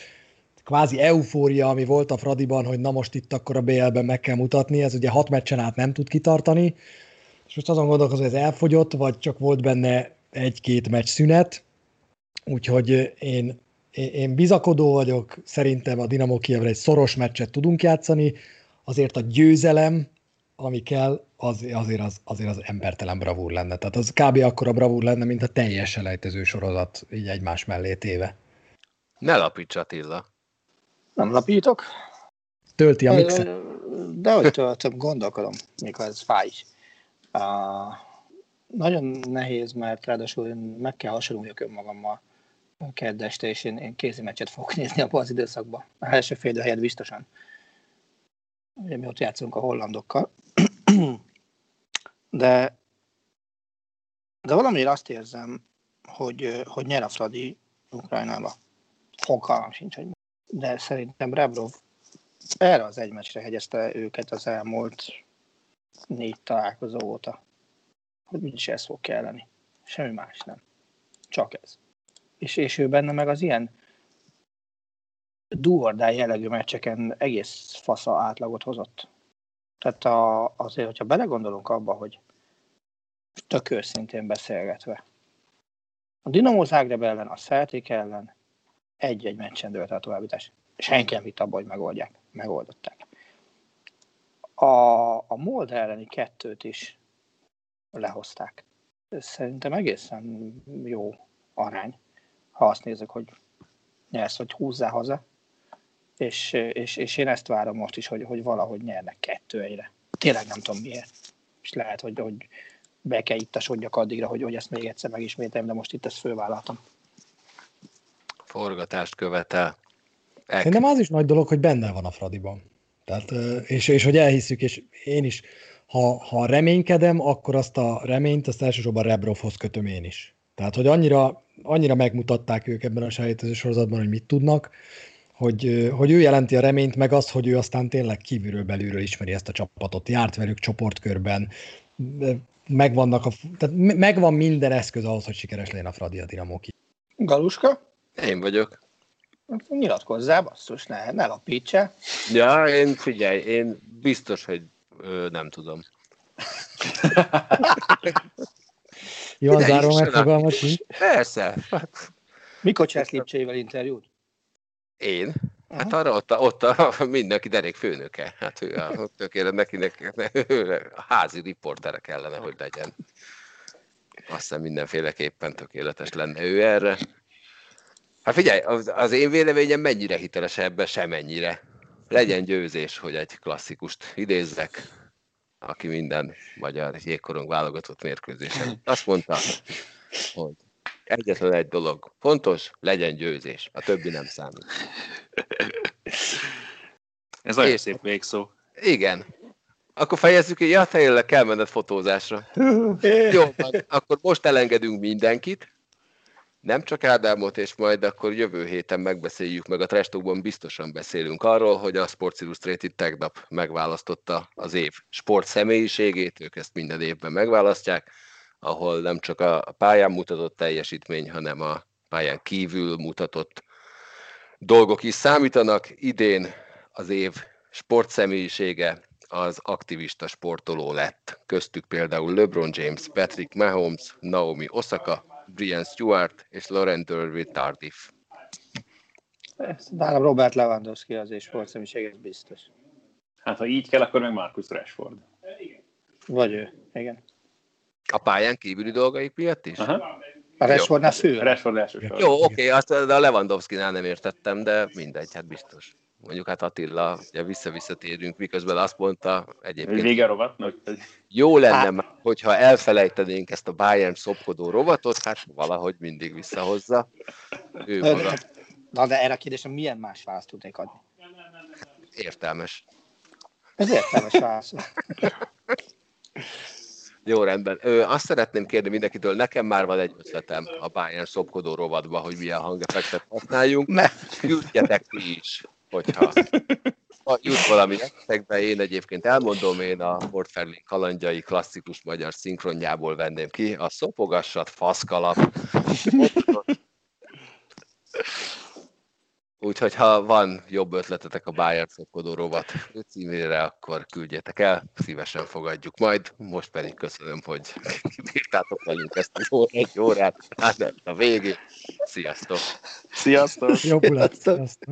kvázi eufória, ami volt a Fradiban, hogy na most itt akkor a BL-ben meg kell mutatni, ez ugye hat meccsen át nem tud kitartani, és most azon gondolkozom, hogy ez elfogyott, vagy csak volt benne egy-két meccs szünet, úgyhogy én, én, bizakodó vagyok, szerintem a Dinamo Kievre egy szoros meccset tudunk játszani, azért a győzelem, ami kell, az, azért, az, azért az embertelen bravúr lenne. Tehát az kb. akkora bravúr lenne, mint a teljes selejtező sorozat, így egymás mellé téve. Ne lapíts Attila. Nem lapítok. Tölti a mixet. De hogy töltöm, gondolkodom, mikor ez fáj. Uh, nagyon nehéz, mert ráadásul én meg kell hasonluljak önmagammal kedd este, és én, én kézi meccset fogok nézni abban az időszakban. A első fél idő helyett biztosan. Ugye mi ott játszunk a hollandokkal. [clears throat] De, de valamiért azt érzem, hogy, hogy nyer a Fradi Ukrajnába. Fogalmam sincs, hogy de szerintem Rebrov erre az egy meccsre hegyezte őket az elmúlt négy találkozó óta. Hogy úgyis ez fog kelleni. Semmi más nem. Csak ez. És, és ő benne meg az ilyen duordá jellegű meccseken egész fasza átlagot hozott. Tehát a, azért, hogyha belegondolunk abba, hogy tök őszintén beszélgetve, a Dinamo Zágreb ellen, a Celtic ellen, Egy-egy meccsen dőlt a továbbítás. Senki nem hitt abba, hogy megoldják. Megoldották. A, a Mold elleni kettőt is lehozták. Szerintem egészen jó arány, ha azt nézek, hogy nyersz, hogy húzzál haza. És, és, és én ezt várom most is, hogy, hogy valahogy nyernek kettő egyre. Tényleg nem tudom miért. És lehet, hogy, hogy be kell ittasodjak addigra, hogy, hogy ezt még egyszer megismételjem, de most itt ezt fővállaltam. Forgatást követel. Ek. Szerintem az is nagy dolog, hogy benne van a Fradiban. Tehát, és, és hogy elhiszük, és én is, ha, ha reménykedem, akkor azt a reményt, azt elsősorban Rebrovhoz kötöm én is. Tehát, hogy annyira, annyira megmutatták ők ebben a sajátozó sorozatban, hogy mit tudnak, hogy, hogy ő jelenti a reményt, meg azt, hogy ő aztán tényleg kívülről belülről ismeri ezt a csapatot, járt velük csoportkörben, megvannak a, tehát megvan minden eszköz ahhoz, hogy sikeres legyen a Fradi a Dinamo Galuska? Én vagyok. Nyilatkozzál, basszus, ne, ne lapítsa. Ja, én figyelj, én biztos, hogy ö, nem tudom. [laughs] Jó, zárom megfogalmat Persze. Mikor csinálsz Lipcseivel interjút? Én? Hát arra ott, a, ott a, [laughs] mindenki derék főnöke. Hát ő a, tökélet neki, ő [laughs] a házi riportere kellene, hogy legyen. Azt hiszem mindenféleképpen tökéletes lenne ő erre. Hát figyelj, az, az én véleményem mennyire hiteles ebbe, semennyire. Legyen győzés, hogy egy klasszikust idézzek, aki minden magyar jégkorong válogatott mérkőzésen. Azt mondta, hogy egyetlen egy dolog fontos, legyen győzés, a többi nem számít. Ez nagyon És, szép végszó. Igen. Akkor fejezzük, ja, tényleg kell menned fotózásra. Jó, akkor most elengedünk mindenkit, nem csak Ádámot, és majd akkor jövő héten megbeszéljük, meg a Trestokban biztosan beszélünk arról, hogy a Sports Illustrated tegnap megválasztotta az év sport személyiségét, ők ezt minden évben megválasztják, ahol nem csak a pályán mutatott teljesítmény, hanem a pályán kívül mutatott dolgok is számítanak. Idén az év sportszemélysége az aktivista sportoló lett. Köztük például LeBron James, Patrick Mahomes, Naomi Osaka, Brian Stewart és Laurent Derby Tardif. Nálam Robert Lewandowski az és sportszemélyiség, ez biztos. Hát ha így kell, akkor meg Marcus Rashford. Vagy ő, igen. A pályán kívüli dolgaik miatt is? Aha. A Rashfordnál fő. A Rashford elsősorban. Jó, oké, okay, azt a Lewandowski-nál nem értettem, de mindegy, hát biztos. Mondjuk hát Attila, ugye vissza-visszatérünk, miközben azt mondta egyébként... Vége rovatnak? Jó lenne, hát. hogyha elfelejtenénk ezt a Bayern szopkodó rovatot, hát valahogy mindig visszahozza. Ő maga. Na de erre a kérdésem milyen más választ tudnék adni? Hát, értelmes. Ez értelmes válasz. [laughs] Jó, rendben. Ö, azt szeretném kérni mindenkitől, nekem már van egy ötletem a Bayern szopkodó rovatba, hogy milyen hangefektet használjunk. Ne. Küldjetek ti is, hogyha ha jut valami esetekbe, én egyébként elmondom, én a Portferling kalandjai klasszikus magyar szinkronjából venném ki, a szopogassat faszkalap. Úgyhogy ha van jobb ötletetek a Bayern szokkodó rovat címére, akkor küldjétek el, szívesen fogadjuk majd. Most pedig köszönöm, hogy bírtátok velünk ezt az óra, egy órát, hát a végén. Sziasztok! Sziasztok! Jobb Sziasztok!